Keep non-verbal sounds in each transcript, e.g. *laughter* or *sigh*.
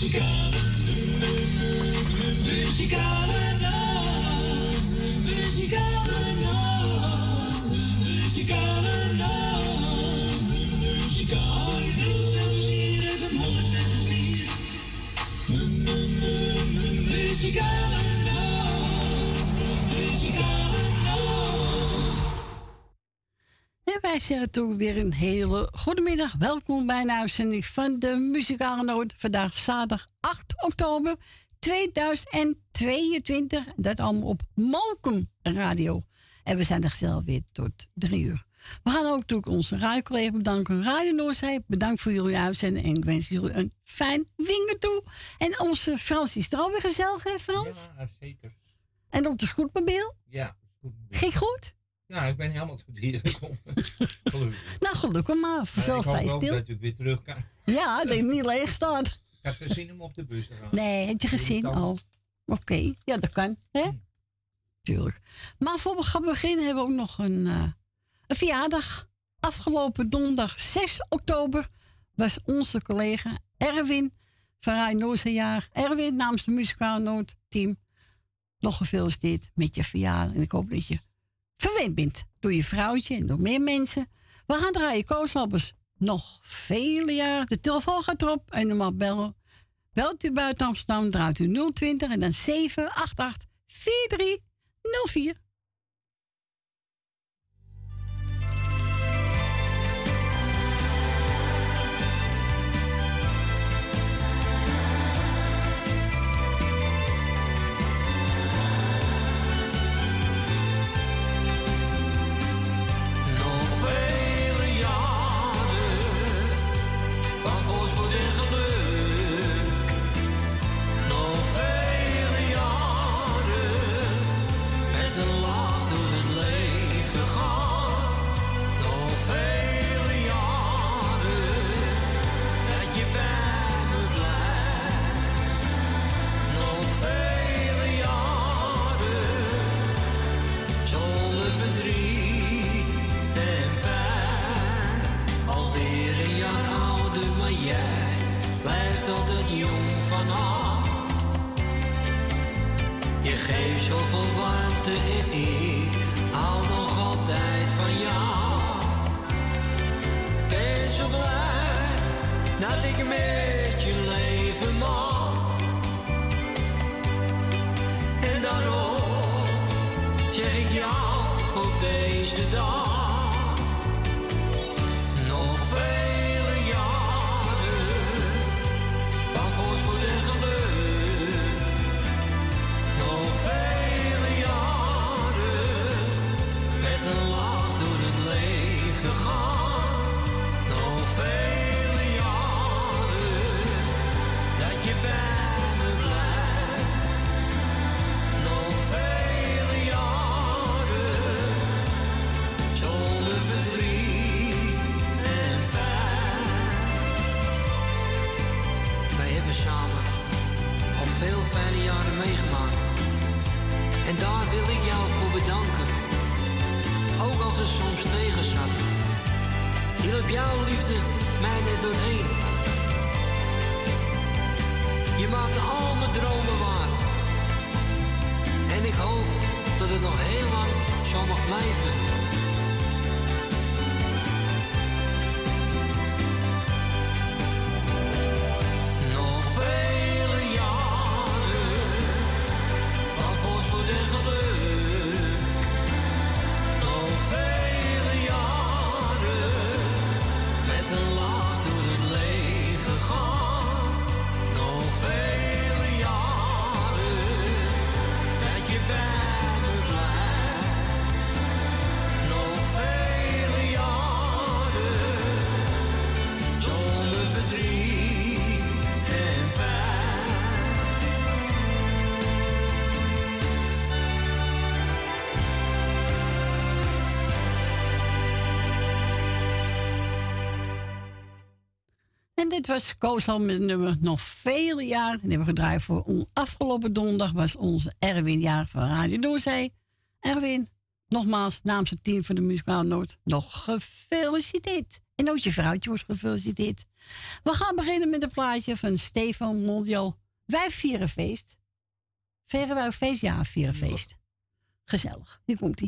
Muzikale, muzikale nacht. Muzikale wij zeggen toen weer een hele goede middag. Welkom bij een uitzending van de Muzikale Noot. Vandaag zaterdag 8 oktober 2022. Dat allemaal op Malcolm Radio. En we zijn er zelf weer tot drie uur. We gaan ook natuurlijk onze radiocollega bedanken. Radio Noorzee, bedankt voor jullie uitzending. En ik wens jullie een fijn wingen toe. En onze Frans is er alweer gezellig, hè Frans? Ja, zeker. En op de scootmobiel? Ja. goed. Ging goed? Ja, ik ben helemaal tot hier gekomen. Gelukkig. Nou, gelukkig maar. Zelfs ik hoop zij stil. dat u weer terug kan. Ja, dat ik niet leeg staat. Ik heb gezien om op de bus te gaan. Nee, heb je gezien al? Oké, ja, dat kan. Hè? Hm. Tuurlijk. Maar voor we gaan beginnen hebben we ook nog een, eh, een verjaardag. Afgelopen donderdag 6 oktober was onze collega Erwin van Rij Noorse jaar. Erwin namens de Muzikaal Noodteam. Nog gefeliciteerd met je verjaardag. En ik hoop dat je verwend bent door je vrouwtje en door meer mensen. We gaan draaien kooslappers nog vele jaren. De telefoon gaat erop en mag bellen. Belt u buiten Amsterdam, draait u 020 en dan 788 4304. Dit was Koosal met nummer nog vele jaren. En hebben we gedraaid voor afgelopen donderdag was onze Erwin jaar van Radio Doorzee. Erwin, nogmaals, namens het team van de Muzikaal Noord, nog gefeliciteerd. En ook je vrouwtje wordt gefeliciteerd. We gaan beginnen met een plaatje van Stefan Mondial. Wij vieren feest. Veren wij feest? Ja, vieren feest. Gezellig. Hier komt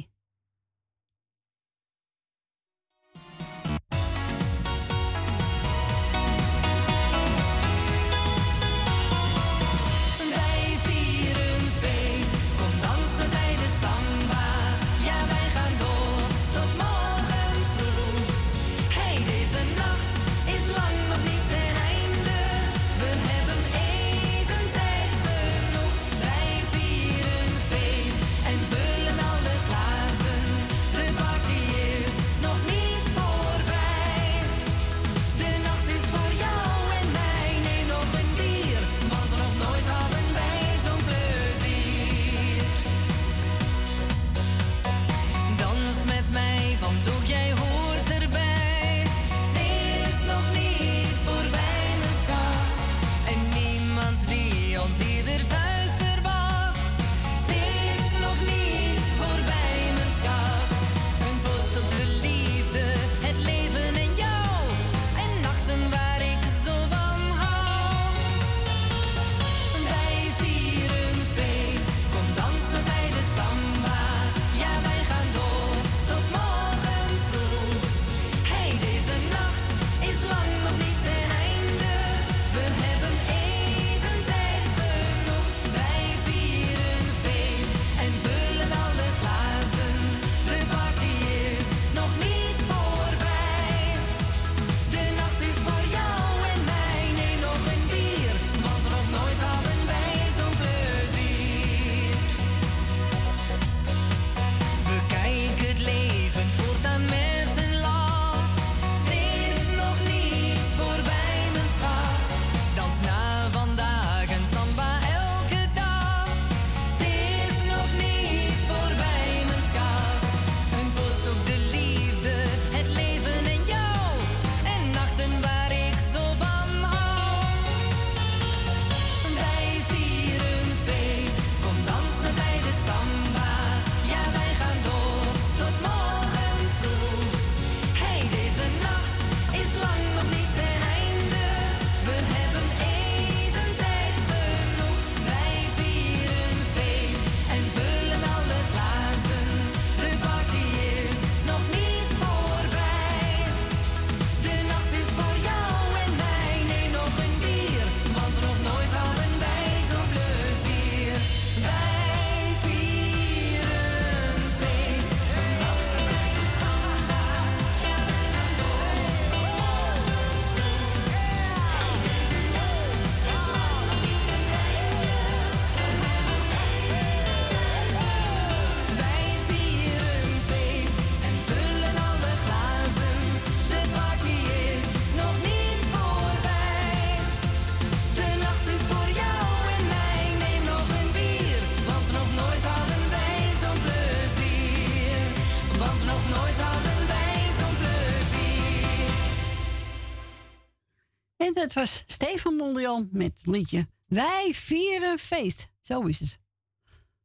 het was Stefan Mondrian met het liedje Wij vieren feest. Zo is het.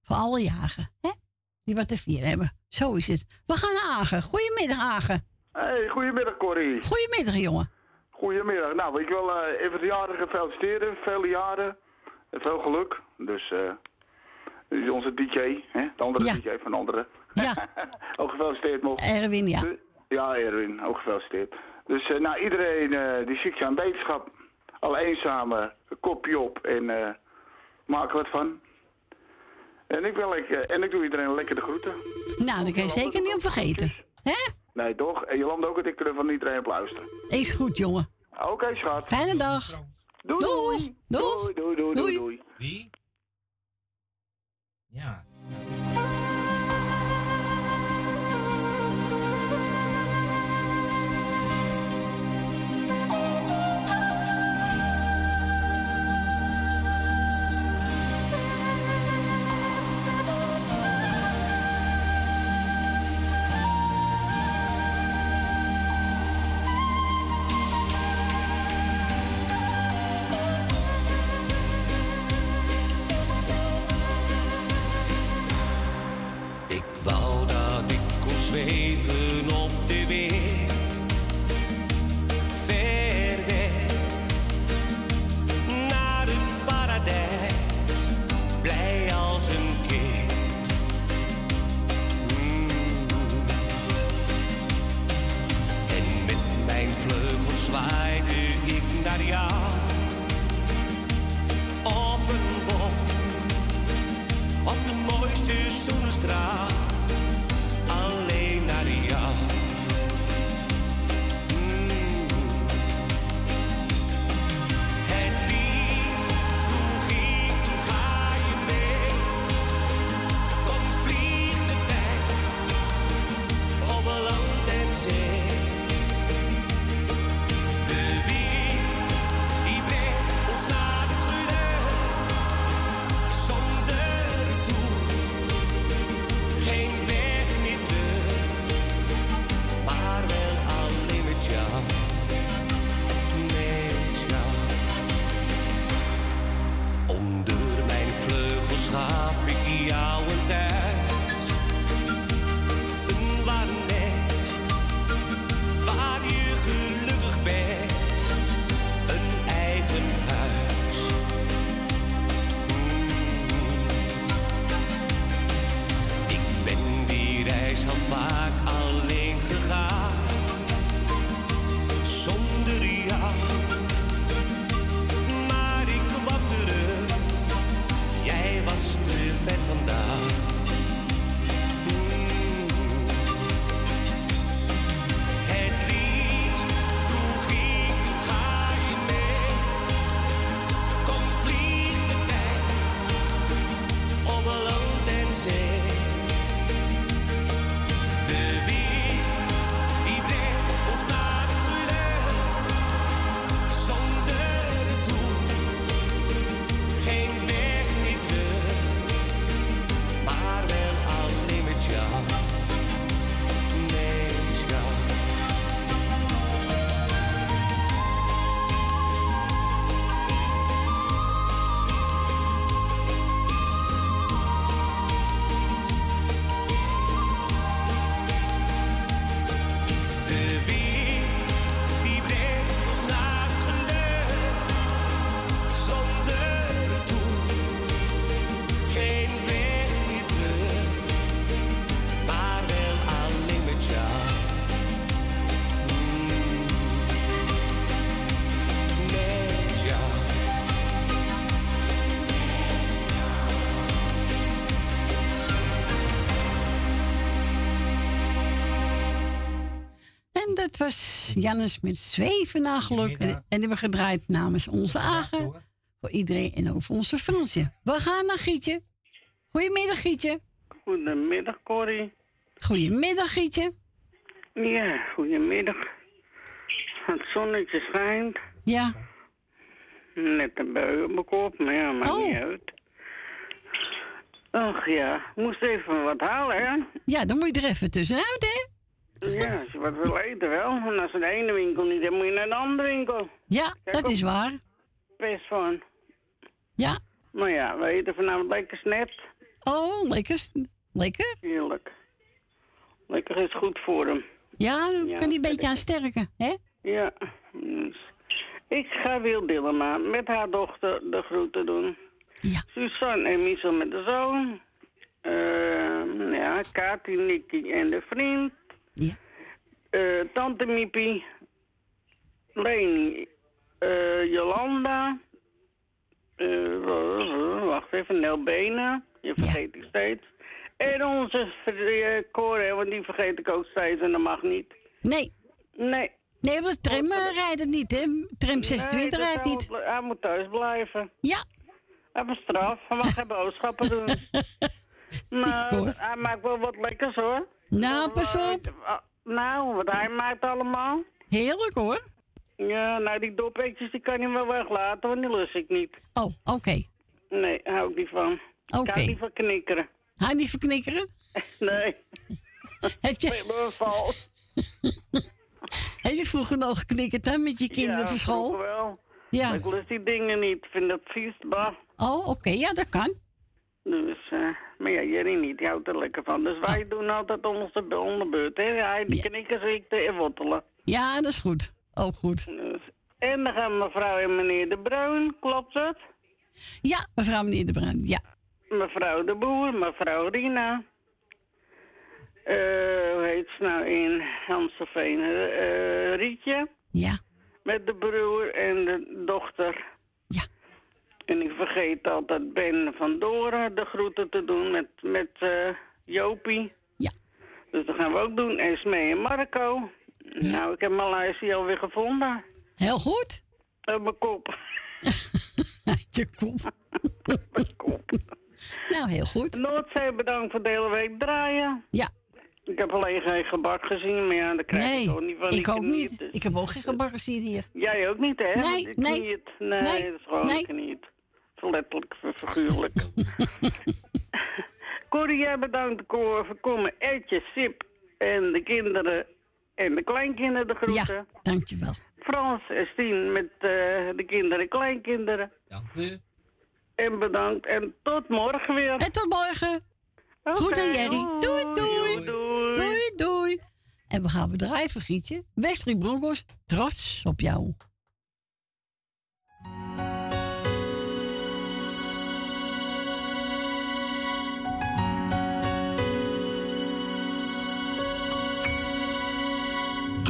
Voor alle jagen, hè? Die wat te vieren hebben. Zo is het. We gaan naar Agen. Goedemiddag, Agen. Hey, goedemiddag, Corrie. Goedemiddag, jongen. Goedemiddag. Nou, ik wil uh, even de jaren feliciteren. Vele jaren. Veel geluk. Dus, uh, onze DJ, hè? De andere DJ van anderen. Ja. *laughs* ook gefeliciteerd nog. Erwin, ja. ja, Erwin. Ook gefeliciteerd. Dus uh, nou, iedereen uh, die ziet je aan wetenschap, al eenzame, kopje op en uh, maak er wat van. En ik, wil, ik, en ik doe iedereen lekker de groeten. Nou, dat kan je zeker niet om vergeten. Hè? Nee, toch? En je landt ook het ik van iedereen op luisteren. Is goed, jongen. Oké, okay, schat. Fijne dag. Doei. Doei. Doei. Doei, doei, doei, doei. Wie? Ja. Dat was Jannes met Zweven naar geluk. En, en die hebben we gedraaid namens onze Agen. Voor iedereen en ook voor onze Fransje. We gaan naar Gietje. Goedemiddag, Gietje. Goedemiddag, Corrie. Goedemiddag, Gietje. Ja, goedemiddag. Het zonnetje schijnt. Ja. Net een bui op mijn kop, maar ja, maakt Oh. niet uit. Ach ja, moest even wat halen, hè? Ja, dan moet je er even tussenuit, hè? Ja, als je wat wil eten wel. En als de ene winkel niet, dan moet je naar de andere winkel. Ja, Kijk dat op. is waar. Best van. Ja. Maar ja, we eten vanavond lekker snet. Oh, lekker. Lekker. Heerlijk. Lekker is goed voor hem. Ja, dan Ja, kan hij een beetje aan sterken, hè? Ja. Dus ik ga Wil Dillema met haar dochter de groeten doen. Ja. Suzanne en Michel met de zoon. Ehm, ja, Kati, Nicky en de vriend. Ja. Eh, Tante Miepie. Leni. eh, Jolanda. Eh, wacht even, Nel Benen. Je vergeet die steeds. En onze uh, Cor, want die vergeet ik ook steeds en dat mag niet. Nee. Nee. Nee, want de tram eh, rijdt niet, hè? Tram 26 Nee, rijdt hij niet. Moet, hij moet thuis blijven. Ja. Hij heeft straf. Hij mag geen boodschappen doen. *laughs* Maar hij maakt wel wat lekkers hoor. Nou, pas op. Ah, Nou, wat hij maakt allemaal. Heerlijk, hoor. Ja, nou die dopetjes die kan hij wel weglaten, want die lust ik niet. Oh, oké. Nee, hou ik niet van. Ik Oké. hou niet van knikkeren. Hij niet verknikkeren? *laughs* Nee, Heb je, *laughs* heb je vroeger nog geknikkerd, hè? Met je kinderen ja, voor school? vroeger wel. Ja. Ik lust die dingen niet. Ik vind dat vies, bah. Oh, oké. Ja, dat kan. Dus, eh, maar ja, Jerry niet, die houdt er lekker van. Dus wij doen altijd onze onderbeurt, hè. Hij, Ja. knikkers, ik de en wortelen. Ja, dat is goed. Ook goed. Dus, en dan gaan mevrouw en meneer De Bruin, klopt het? Ja, mevrouw meneer De Bruin. Ja. Mevrouw De Boer, mevrouw Rina. Eh, hoe heet ze nou in Amstelveen? Eh, Rietje, Ja. met de broer en de dochter. En ik vergeet altijd Ben van Doren de groeten te doen met, met eh, Jopie. Ja. Dus dat gaan we ook doen. En Smee en Marco. Nou, ik heb mijn lijstje alweer gevonden. Heel goed. Op mijn kop. *laughs* *laughs* Je kop. mijn kop. Nou, heel goed. Noordzee, bedankt voor de hele week draaien. Ja. Ik heb alleen geen gebak gezien, maar ja, daar krijg Nee, ik ook niet van. ik ook niet. dus- Ik heb ook geen gebakken zien hier. Jij ook niet, hè? Nee, nee. het. Nee, Nee, dat is gewoon nee. ik Letterlijk, figuurlijk. *laughs* Corrie, jij bedankt voor komen. Etje, Sip en de kinderen en de kleinkinderen de groeten. Ja, dankjewel. Frans en Stien met eh, de kinderen en kleinkinderen. Dank u. En bedankt en tot morgen weer. En tot morgen. Goed en Jerry. Doei, doei. Doei. Doei, doei. En we gaan bedrijven, Gietje. Westrik Broncos, trots op jou.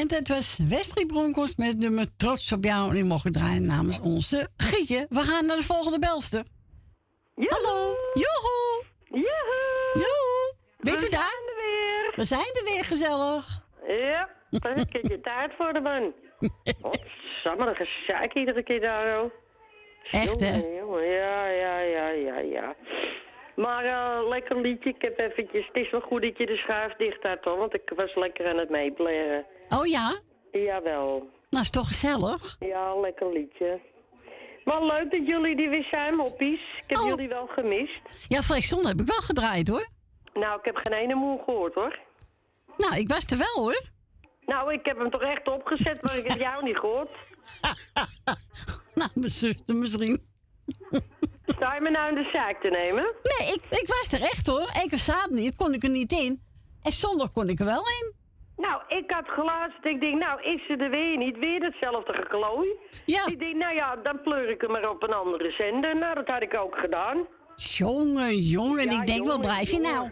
En dat was Wesley Broncos met nummer Trots op jou. En die mogen draaien namens onze Gietje. We gaan naar de volgende belster. Hallo. Joehoe. Joehoe. Joehoe. Bent u We daar? zijn er weer. We zijn er weer gezellig. Ja, daar heb ik je tijd voor de man. Wat samen gezeik iedere keer daar, oh. Echt, hè? Jongen, jongen, ja, ja, ja, ja, ja. Maar eh, lekker liedje. Ik heb eventjes... Het is wel goed dat je de schuif dicht had, hoor. Want ik was lekker aan het meeblaren. Oh ja? Jawel. Nou, is toch gezellig? Ja, lekker liedje. Maar leuk dat jullie die weer zijn, moppies. Ik heb Oh. jullie wel gemist. Ja, Freekzon heb ik wel gedraaid, hoor. Nou, ik heb geen ene moe gehoord, hoor. Nou, ik was er wel, hoor. Nou, ik heb hem toch echt opgezet, maar ik heb jou niet gehoord. *laughs* Nou, mijn zuster misschien. Sta je me nou in de zaak te nemen? Nee, ik, ik was er echt, hoor. Keer zaterdag kon ik er niet in. En zondag kon ik er wel in. Nou, ik had geluisterd. Ik denk, nou, is ze er weer niet? Weer hetzelfde geklooi? Ja. Ik denk, nou ja, dan pleur ik hem maar op een andere zender. Nou, dat had ik ook gedaan. Jongen, jongen. En Ja, ik denk, jongen, blijf je nou?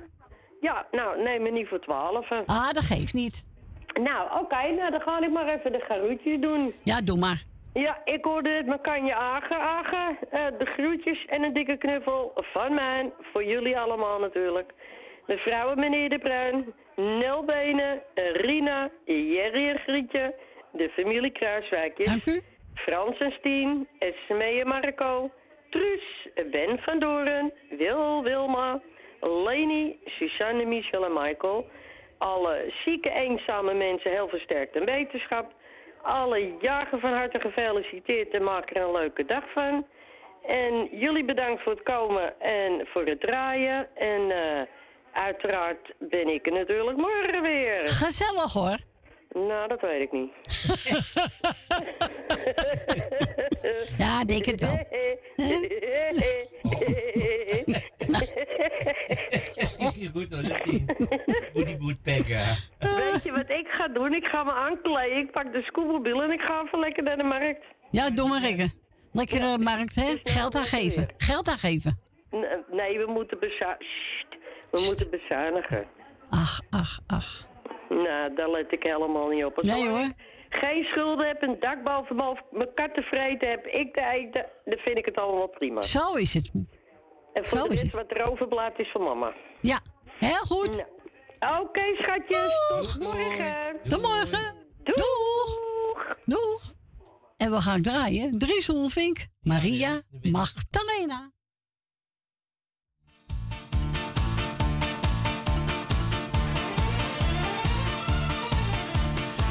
Ja, nou, neem me niet voor twaalf. hè. Ah, dat geeft niet. Nou, oké, nou, dan ga ik maar even de garoetjes doen. Ja, doe maar. Ja, ik hoorde het, maar kan je agen, agen. Eh, de groetjes en een dikke knuffel van mij. Voor jullie allemaal natuurlijk. De vrouwen, meneer De Bruin. Nel Benen, eh, Rina, Jerry en Grietje. De familie Kruiswijkjes. Dank u. Frans en Stien, Esmee en Marco. Truus, Ben van Doren, Wil, Wilma, Leni, Suzanne, Michel en Michael. Alle zieke, eenzame mensen heel versterkt en wetenschap. Alle jagen van harte gefeliciteerd en maak er een leuke dag van. En jullie bedankt voor het komen en voor het draaien. En eh, uiteraard ben ik natuurlijk morgen weer. Gezellig, hoor. Nou, dat weet ik niet. *laughs* Ja, denk het wel. *laughs* Is niet goed hoor, dat ding. Woody Woodpecker. Weet je wat ik ga doen? Ik ga me aankleden. Ik pak de scootmobiel en ik ga even lekker naar de markt. Ja, doe maar Rikke. Lekkere markt, hè? Geld aangeven. Geld aangeven. N- Nee, we moeten, bezu Sst. we moeten bezuinigen. Ach, ach, ach. Nou, daar let ik helemaal niet op. Als Nee, hoor. Geen schulden heb, een dak boven mijn hoofd, mijn kat tevreden heb, ik te eten, dan vind ik het allemaal prima. Zo is het. En voor zo de is rest het. wat er overblijft is van mama. Ja, heel goed. Nou, Oké, schatjes. Tot morgen. Tot morgen. Doeg. Doeg. Doeg. En we gaan draaien. Dries Holvink, Maria Magdalena.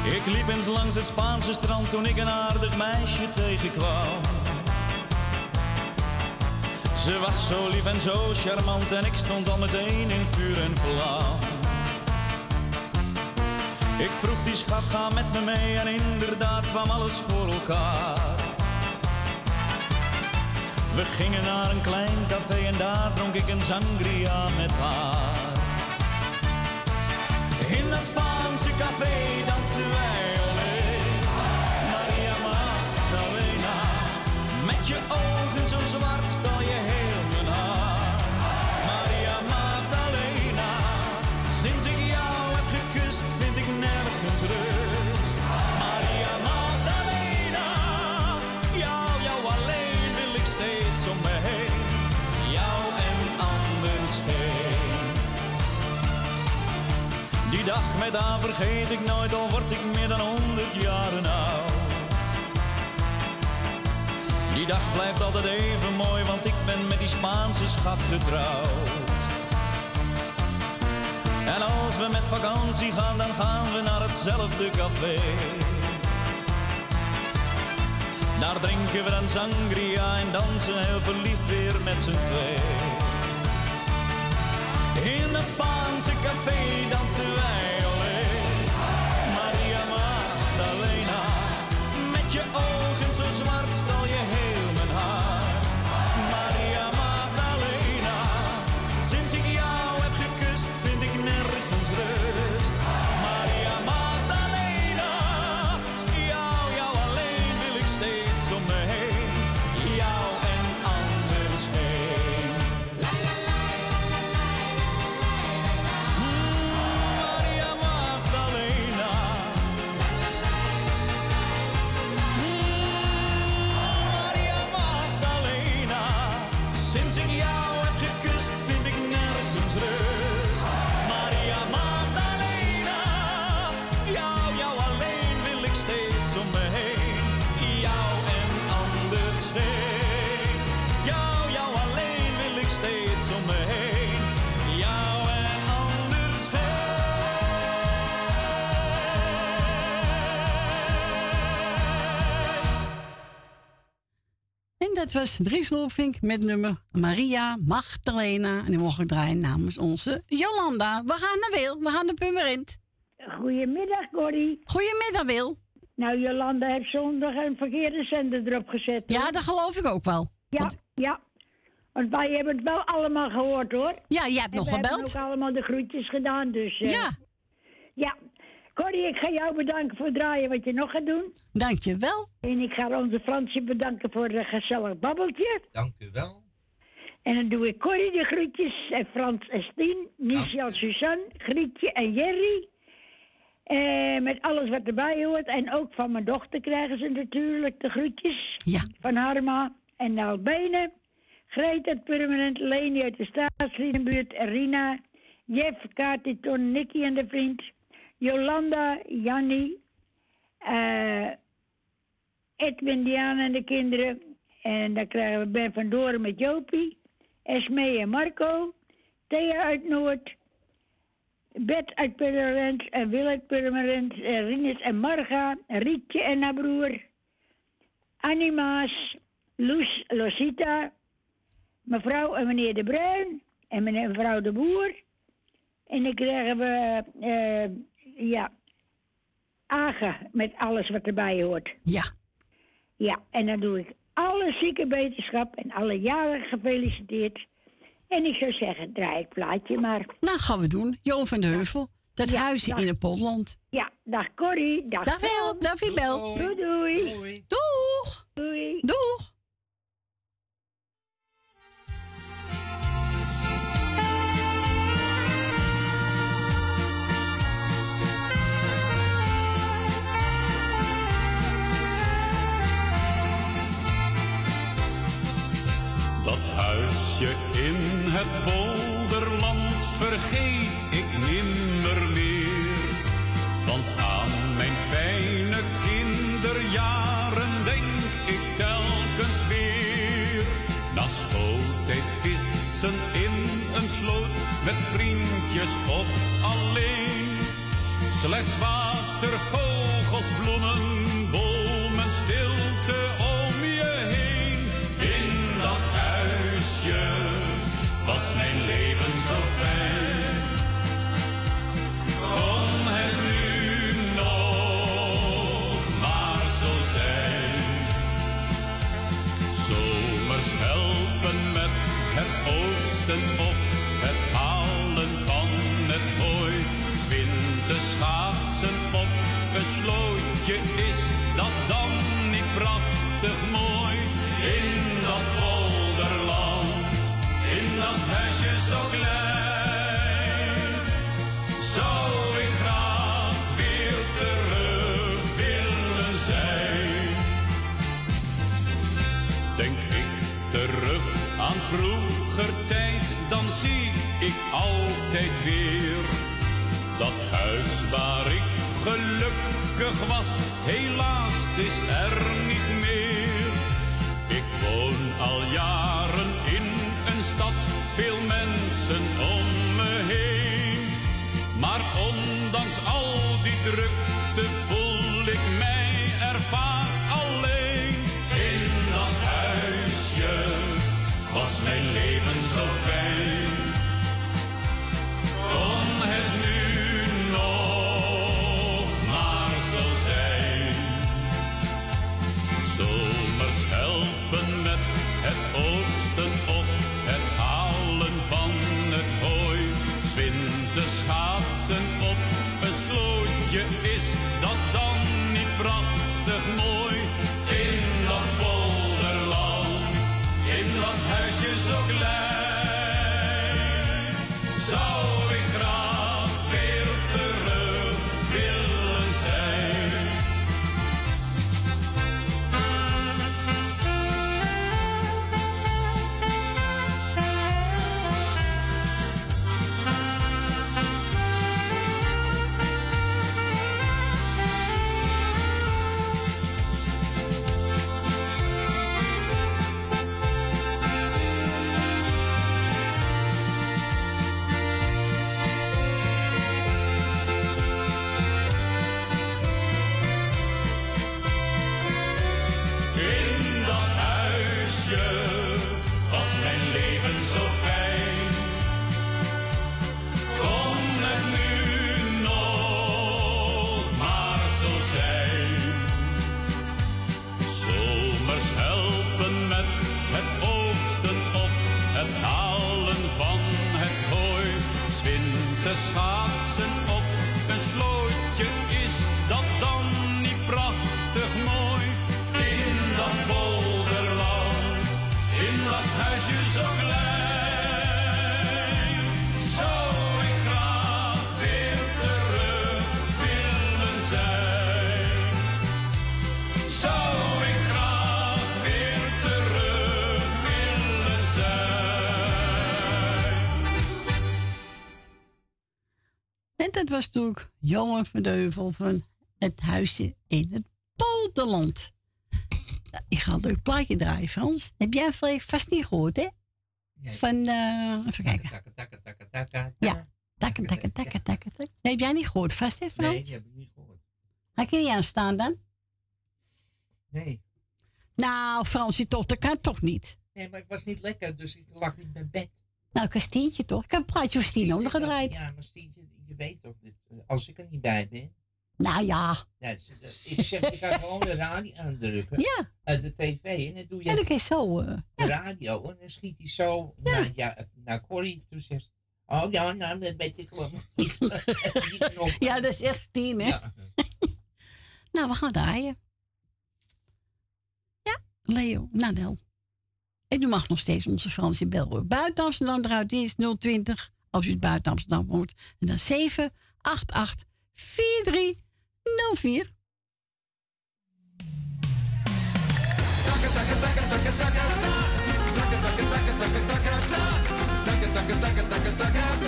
Ik liep eens langs het Spaanse strand toen ik een aardig meisje tegenkwam. Ze was zo lief en zo charmant en ik stond al meteen in vuur en vlam. Ik vroeg die schat, ga met me mee en inderdaad kwam alles voor elkaar. We gingen naar een klein café en daar dronk ik een sangria met haar. In dat Spaanse café dansten wij Met haar vergeet ik nooit, al word ik meer dan honderd jaren oud. Die dag blijft altijd even mooi, want ik ben met die Spaanse schat getrouwd. En als we met vakantie gaan, dan gaan we naar hetzelfde café. Daar drinken we dan sangria en dansen heel verliefd weer met z'n twee. In dat Spaanse café dansten wij dat was Dries met nummer Maria Magdalena. En die mogen draaien namens onze Jolanda. We gaan naar Wil, we gaan naar Purmerend. Goedemiddag, Corrie. Goedemiddag, Wil. Nou, Jolanda heeft zondag een verkeerde zender erop gezet. hoor. Ja, dat geloof ik ook wel. Ja, ja. Want wij hebben het wel allemaal gehoord, hoor. Ja, jij hebt En nog we hebben gebeld. ook allemaal de groetjes gedaan, dus... eh, Ja. Ja. Corrie, ik ga jou bedanken voor het draaien wat je nog gaat doen. Dankjewel. En ik ga onze Fransje bedanken voor een gezellig babbeltje. Dank u wel. En dan doe ik Corrie de groetjes. En Frans en Stien, Michel, Suzanne, Grietje en Jerry. Eh, met alles wat erbij hoort. En ook van mijn dochter krijgen ze natuurlijk de groetjes. Ja. Van Harma en Albene. Greet uit Permanent, Leni uit de Staatsliedenbuurt, Rina, Jeff, Kati, Ton, Nicky en de vriend. Jolanda, Jannie, eh, Edwin, Diana en de kinderen. En dan krijgen we Ben van Doren met Jopie, Esmee en Marco, Thea uit Noord, Bet uit Purmerend en Wil uit Purmerend, en Rinus en Marga, Rietje en haar broer, Animaas, Loes, Losita, mevrouw en meneer De Bruin en meneer, mevrouw De Boer. En dan krijgen we, eh, ja, Agen met alles wat erbij hoort. Ja. Ja, en dan doe ik alle zieke beterschap en alle jaren gefeliciteerd. En ik zou zeggen, draai het plaatje maar. Nou, gaan we doen. Jo van de Heuvel. Dat huisje in het Potland. Ja, dag Corrie, dag Dag Wil, dag Fibel. Doei doei. Doeg. Doei. Doeg. Huisje in het polderland vergeet ik nimmer meer. Want aan mijn fijne kinderjaren denk ik telkens weer. Na schooltijd vissen in een sloot met vriendjes of alleen. Slechts water, vogels bloemen, gelukkig was, helaas is er niet meer. Ik woon al jaren in een stad, veel mensen om me heen. Maar ondanks al die drukte dat was natuurlijk Johan van Deuvel van het huisje in het polderland. Ik ga een leuk plaatje draaien, Frans. Heb jij vast niet gehoord, hè? Van, eh, even kijken. Takka, takka, takka. Ja, takken, takken, takken, takken. Heb jij niet gehoord, vast, hè, Frans? Nee, die heb ik niet gehoord. Had je niet aanstaan dan? Nee. Nou, Frans, je toch, dat kan toch niet? Nee, maar ik was niet lekker, dus ik lag niet in bed. Nou, ik Stientje toch? Ik heb een plaatje voor Stien ondergedraaid. Ja, maar Stientje, je weet toch, eh, als ik er niet bij ben. Nou ja. Ja, ik zeg, ik ga gewoon de radio aandrukken. Ja. Uh, de tv en dan doe je En dan kun je zo... eh, de radio en dan schiet hij zo naar, ja, naar Corrie. Toen zegt ze, oh ja, nou, dat weet ik niet. Knop. *laughs* *laughs* ja, dat is echt Stien, hè? Ja. *laughs* Nou, we gaan draaien. Ja, Leo, Nadel. En u mag nog steeds onze Franse bel. Buiten Amsterdam eruit die is 020. Als u buiten Amsterdam woont. En dan 788 4304. Boom, takka, boom,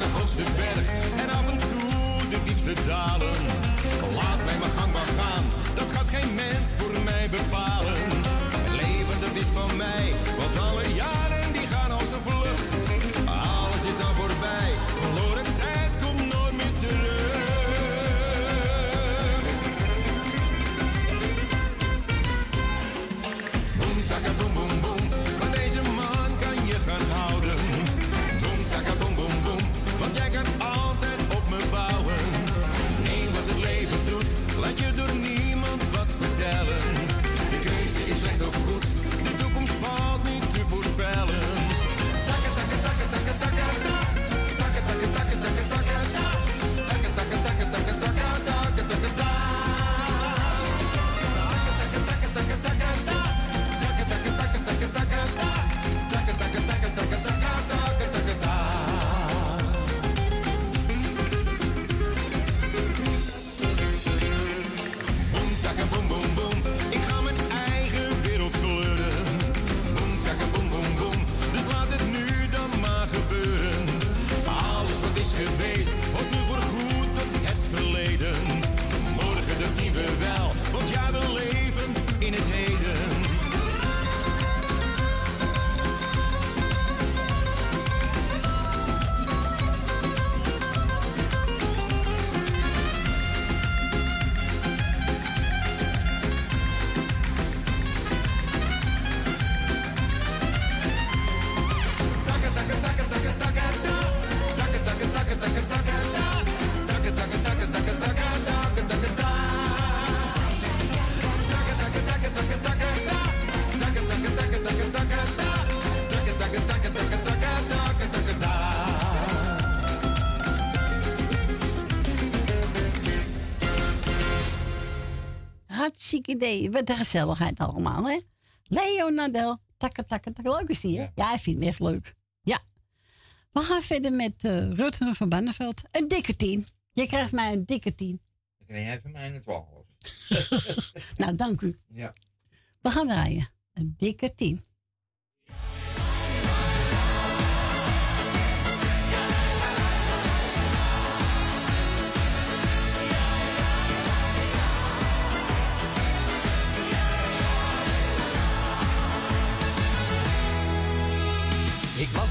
de hoogste berg en af en toe de diepste dalen. Laat mij mijn gang maar gaan, dat gaat geen mens voor mij bepalen. Het leven dat is van mij idee. Wat een gezelligheid allemaal, hè? Leo Nadel, takke, takke, takke. Leuk is die, hè? Ja, hij vindt het echt leuk. Ja. We gaan verder met uh, Rutte van Banneveld. Een dikke tien. Je krijgt mij een dikke tien. Dan krijg jij van mij een 12. *laughs* nou, dank u. Ja. We gaan draaien. Een dikke tien.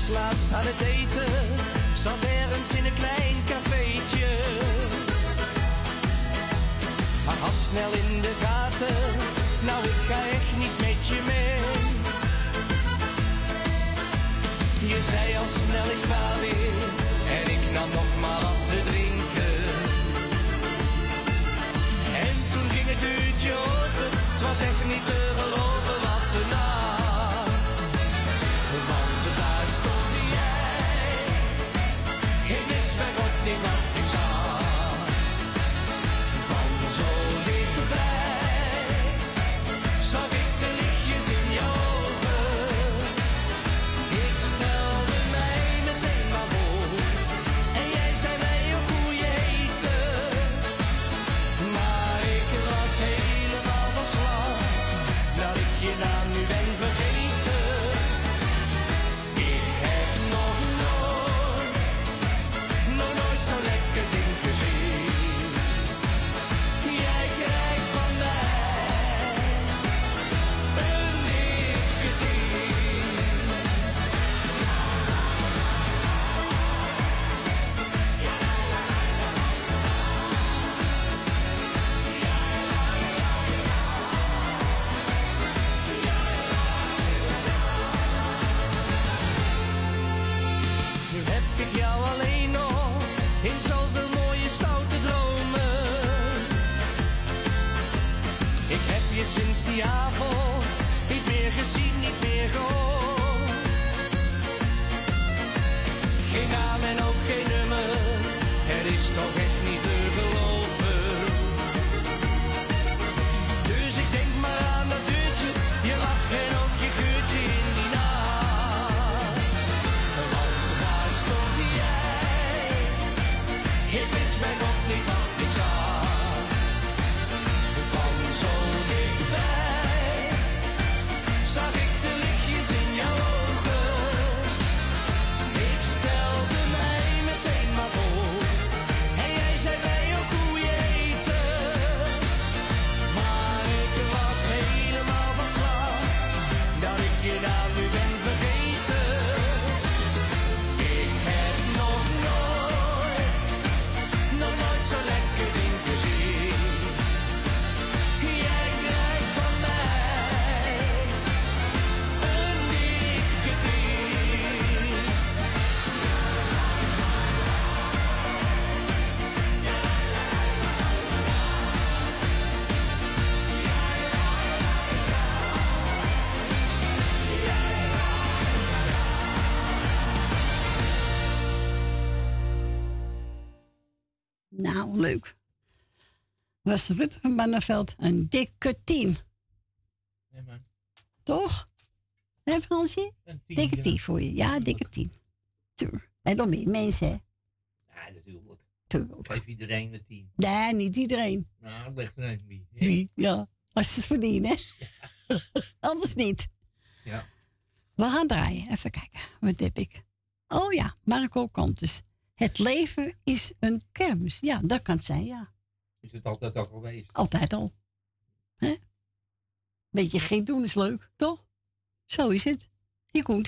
Laatst aan het eten, zat ergens in een klein cafeetje. Maar had snel in de gaten, nou ik ga echt niet met je mee. Je zei al snel ik ga weer, die avond Leuk. Was Rutte van Banneveld een dikke tien. Ja, man. Toch? Hé Fransje? Dikke ja. tien voor je. Ja, dikke tien. Tuur. En dan meer mensen, hè? Ja, natuurlijk. Tuurlijk. Geef iedereen een tien. Nee, niet iedereen. Nou, leg er een wie. Wie? Ja. Als ze het verdienen, hè? *laughs* Anders niet. Ja. We gaan draaien. Even kijken. Wat heb ik? Oh ja, Marco Kantus. Het leven is een kermis. Ja, dat kan het zijn, ja. Is het altijd al geweest? Altijd al. Hè? Beetje gek doen is leuk, toch? Zo is het. Hier komt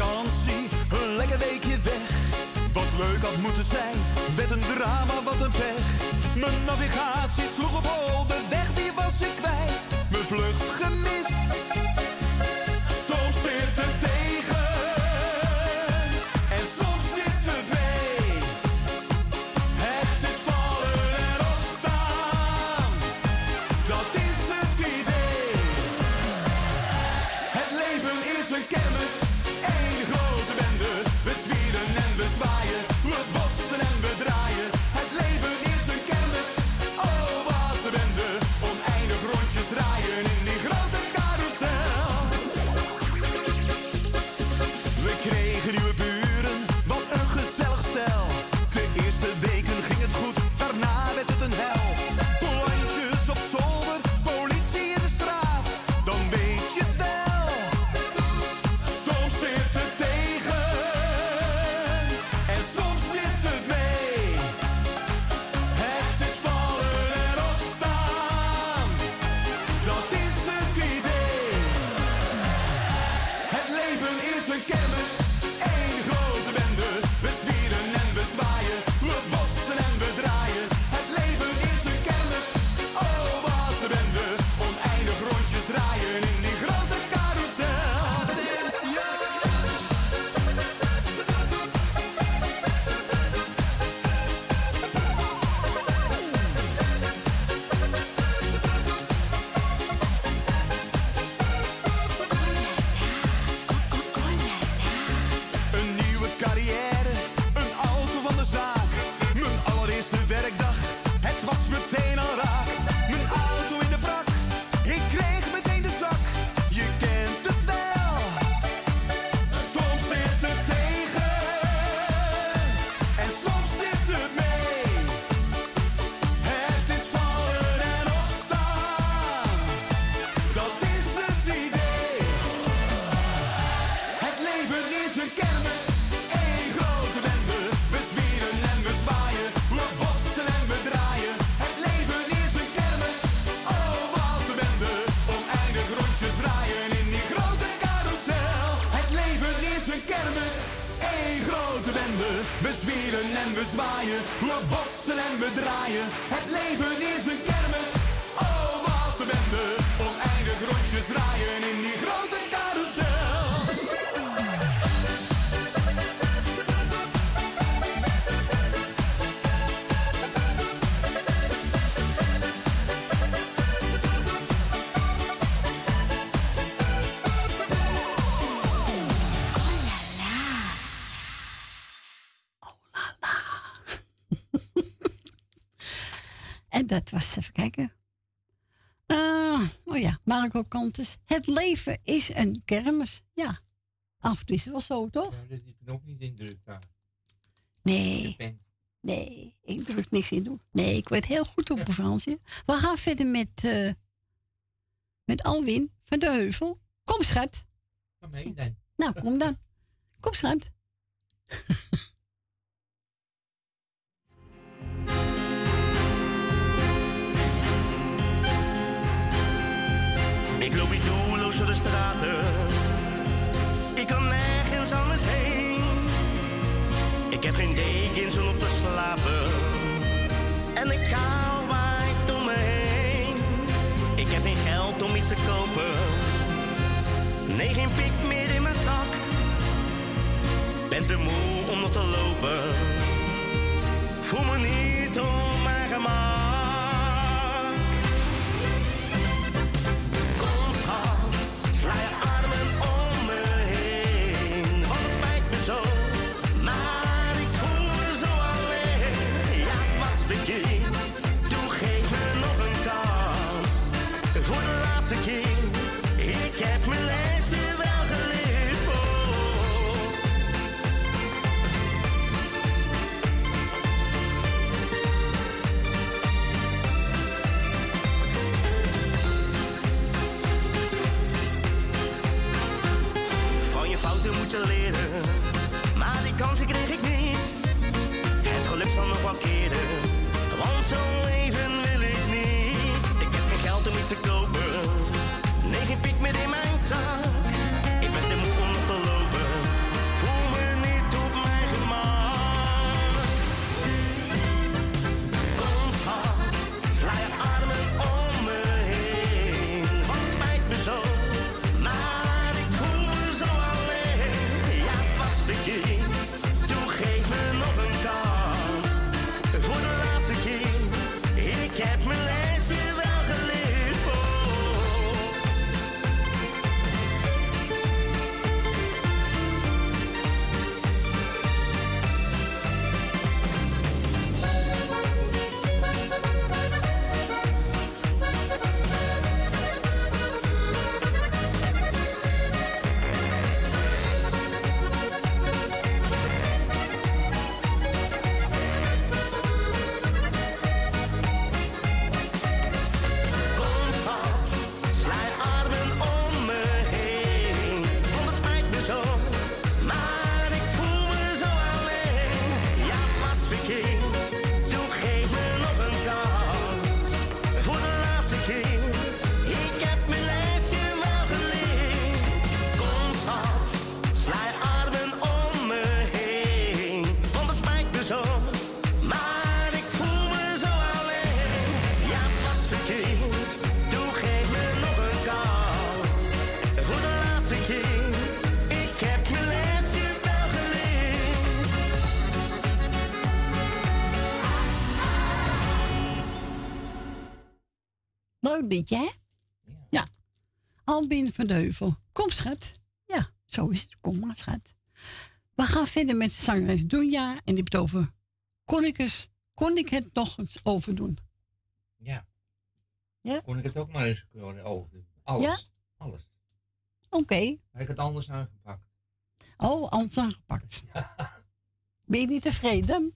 een lekker weekje weg. Wat leuk had moeten zijn, werd een drama, wat een pech. Mijn navigatie sloeg op hol, de weg die was ik kwijt. Mijn vlucht gemist, Marco Kantus. Het leven is een kermis. Ja, af en toe is wel zo, toch? Ja, dus je ook niet indrukt. Nee. Nee, ik druk niks in. Nee, ik word heel goed op ja. Fransje. We gaan verder met, eh, met Alwin van de Heuvel. Kom, schat. Kom mee dan. Nou, kom dan. Kom, schat. *laughs* duistere straten. Ik kan nergens anders heen. Ik heb geen dekens om op te slapen. En ik kou waait om me heen. Ik heb geen geld om iets te kopen. Nee, geen pik meer in mijn zak. Ben te moe om nog te lopen. Voel me niet op mijn gemak. Hè? Ja. Albin van de Heuvel. Kom, schat. Ja, zo is het. Kom maar, schat. We gaan verder met zangeres Doenja. En die heeft het over... Kon ik, eens, kon ik het nog eens overdoen? Ja. Ja? Kon ik het ook maar eens gewoon over? Alles. Ja? Alles. Oké. Heb ik het anders aangepakt? Oh, anders aangepakt. *laughs* Ben je niet tevreden?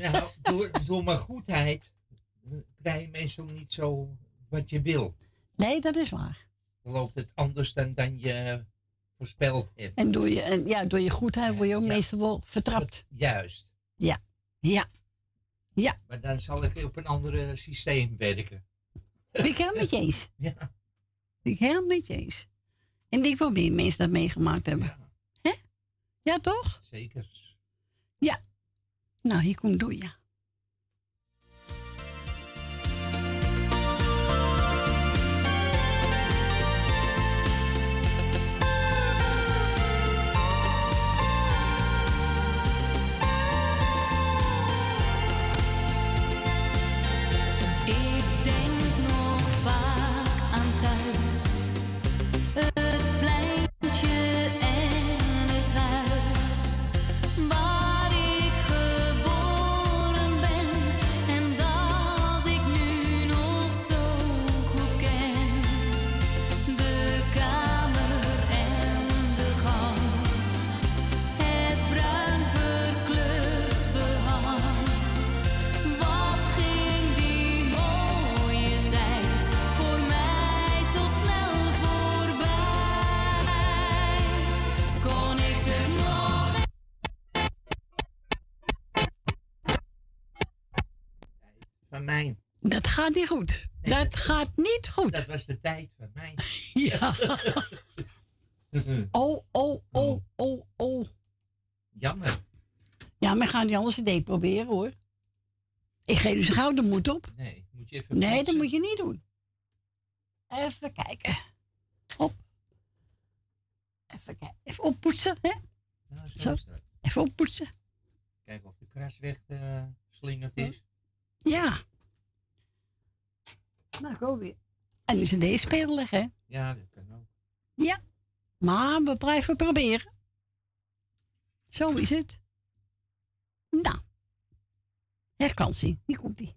nou, door, door mijn goedheid krijg je meestal niet zo wat je wil. Nee, dat is waar. Dan loopt het anders dan, dan je voorspeld hebt. En door je, en ja, door je goedheid word je ook meestal wel vertrapt. Juist. Ja. Ja. Ja. Maar dan zal ik op een ander systeem werken. Ben ik helemaal met je eens. *laughs* Ja. Ben ik helemaal met je eens. En ik denk wel meer mensen dat meegemaakt hebben. Hè? Ja, toch? Zeker. Ja. Nou, hier komt Doja. Ik Van mij. Dat gaat niet goed. dat gaat niet goed. Dat was de tijd van mij. *laughs* Ja. *laughs* Oh, oh, oh, oh, oh. Jammer. Ja, maar gaan die anders idee proberen hoor. Ik geef dus gauw de moed op. Nee, moet je even Nee, dat moet je niet doen. Even kijken. Op. Even kijken. Even oppoetsen, hè? Nou, zo. Even oppoetsen. Kijken of de kras weggeslingerd is. Ja. Nou, go weer. En is een deze spelen hè? Ja, dat kan ook. Ja. Maar we blijven proberen. Zo is het. Nou. Herkansing. Hier komt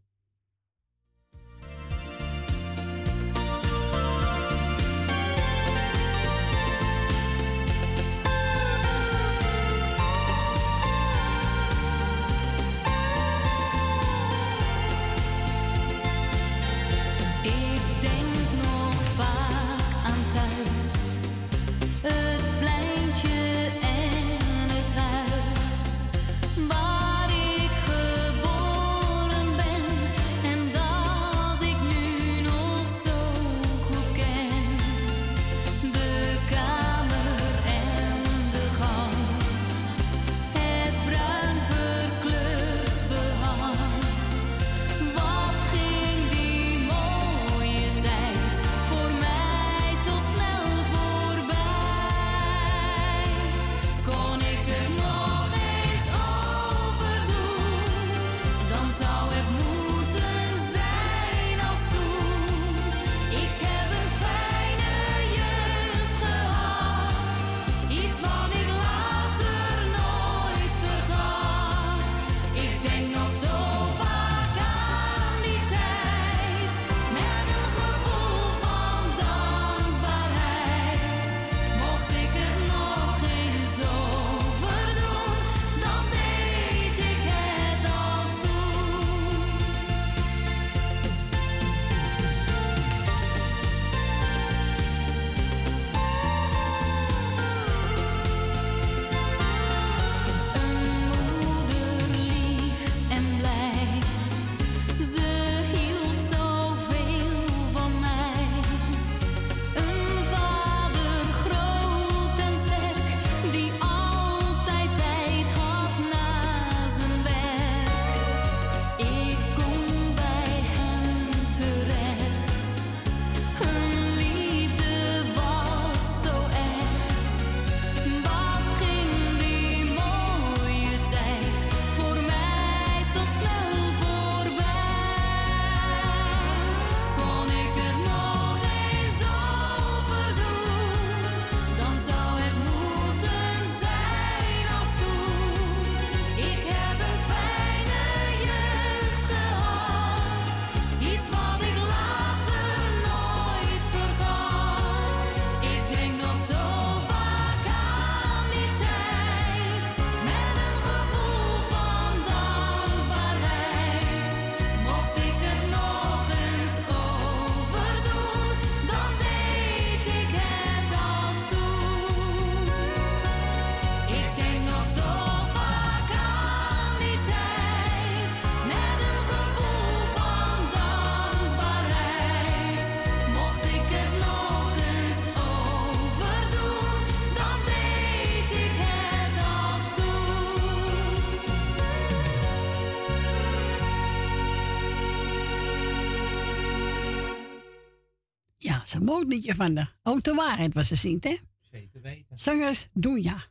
liedje van de Auto Waarheid was ze zingt, hè? Zeker weten. Zangers doen ja.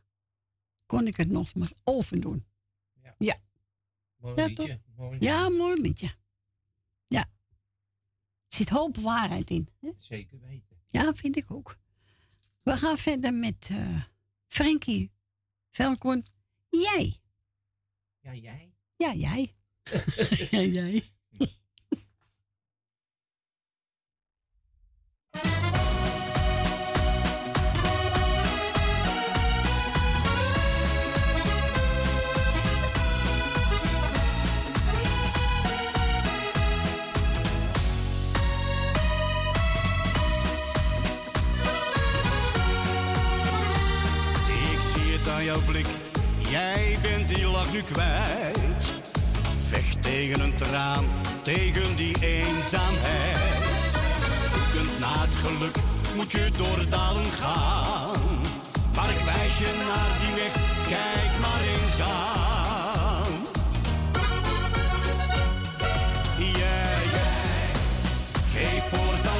Kon ik het nog maar overdoen. Ja. Ja, Mooi Ja, liedje. toch? Mooi liedje. ja mooi liedje. Ja. Er zit hoop waarheid in. Hè? Zeker weten. Ja, vind ik ook. We gaan verder met eh Frankie Velkon. Jij. Ja, jij. Ja, jij. *laughs* ja, jij. Jij bent die lach nu kwijt. Vecht tegen een traan, tegen die eenzaamheid. Zoekend naar het geluk moet je door dalen gaan. Maar ik wijs je naar die weg, kijk maar eens aan. Jij, jij, geef voortaan al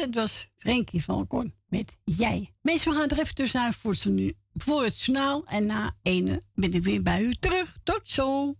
dat was Frenkie van Kon met Jij. Mensen, we gaan er even tussenuit voor het, voor het. En na ene ben ik weer bij u terug. Tot zo.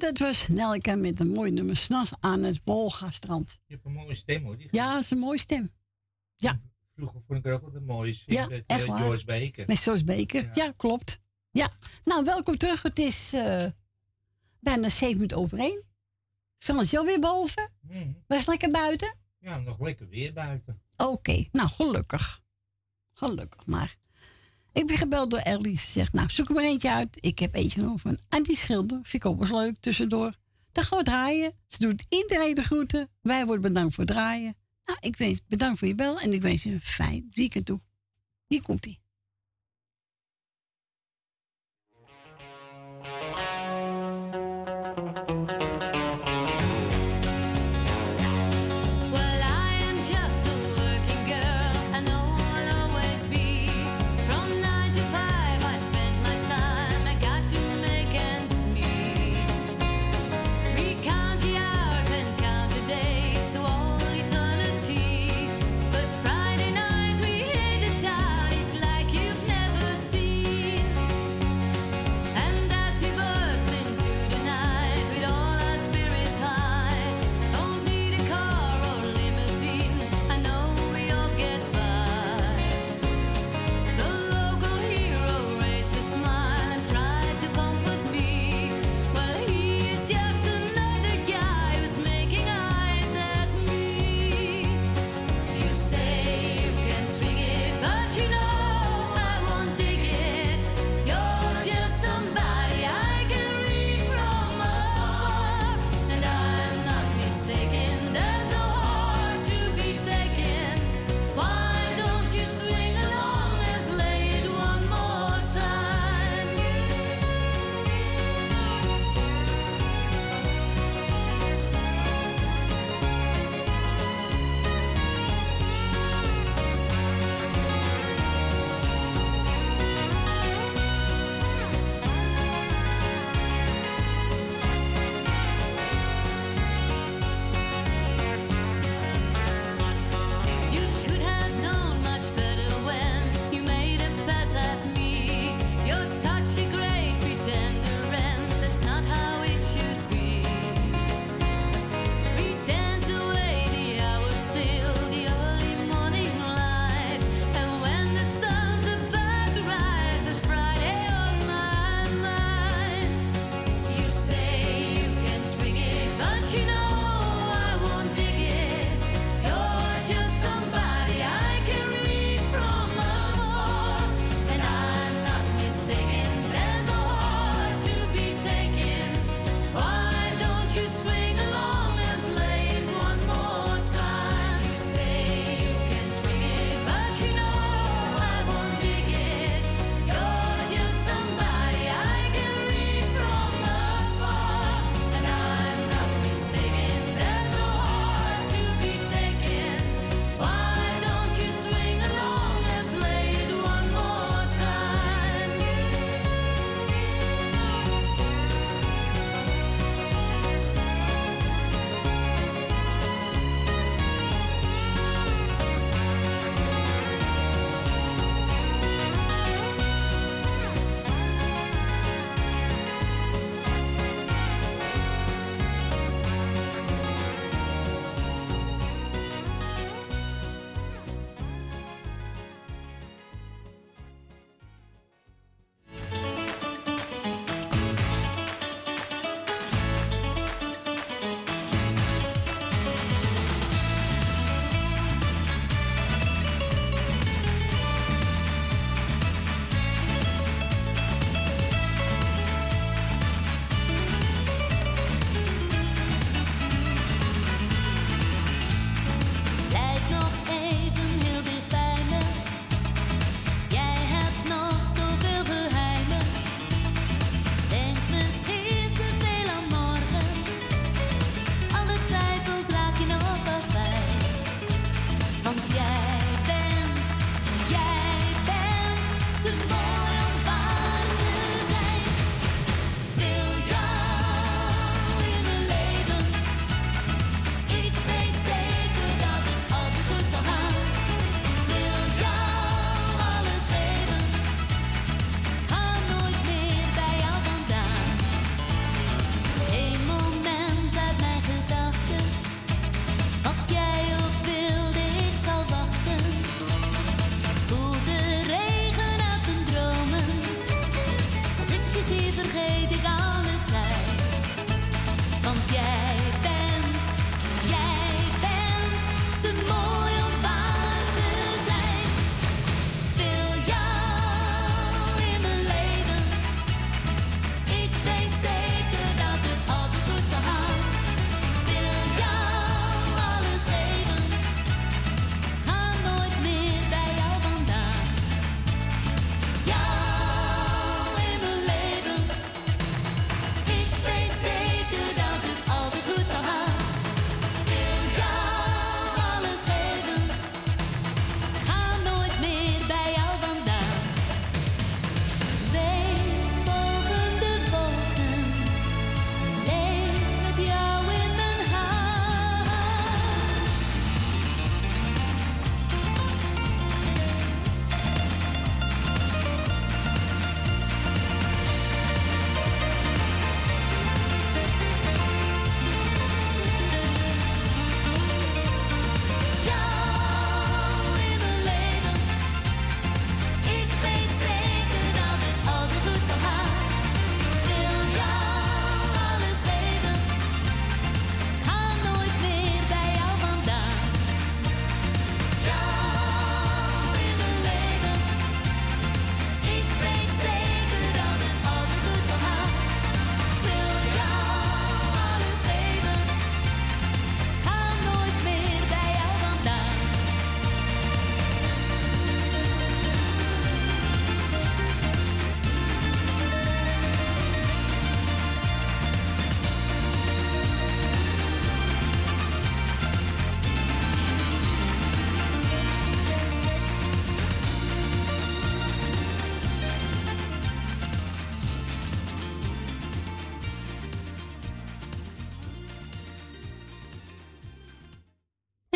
Dat was Nelke met een mooi nummer s'nachts aan het Wolgastrand. Je hebt een mooie stem hoor. Die Ja, dat is een mooie stem. Ja, Vroeger vond ik er ook altijd mooi. Ja, met echt eh. George Baker. met George Baker. Ja. klopt. Ja, nou welkom terug. Het is eh, bijna zeven minuten over één. Frans, jou weer boven? Mhm. Was lekker buiten? Ja, nog lekker weer buiten. Oké, nou gelukkig. Gelukkig maar. Ik ben gebeld door Ellie. Ze zegt, nou zoek er maar eentje uit. Ik heb eentje genomen van Antie Schilder. Vind ik ook wel leuk tussendoor. Dan gaan we draaien. Ze doet iedereen de groeten. Wij worden bedankt voor het draaien. Nou, ik wens bedankt voor je bel. En ik wens je een fijn weekend toe. Hier komt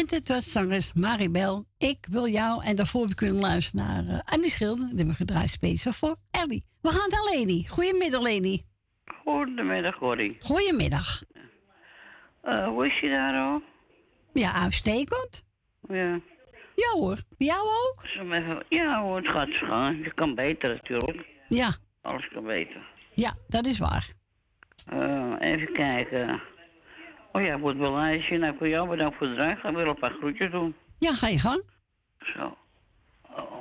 Dit was zangeres Maribel. Ik wil jou. En daarvoor ik kunnen luisteren naar uh, Annie Schilder. Die we gedraaid speciaal voor Ellie. We gaan naar Leni. Goedemiddag, Leni. Goedemiddag, Corrie. Goedemiddag. Eh, hoe is je daar al? Ja, uitstekend. Ja. Ja hoor. Bij jou ook? Ja hoor, het gaat zo gaan. Je kan beter natuurlijk. Ja. Alles kan beter. Ja, dat is waar. Eh, even kijken. Oh ja, wel lijstje. Nou, voor jou bedankt voor de draag. Ik wil een paar groetjes doen. Ja, ga je gang. Zo. Oh.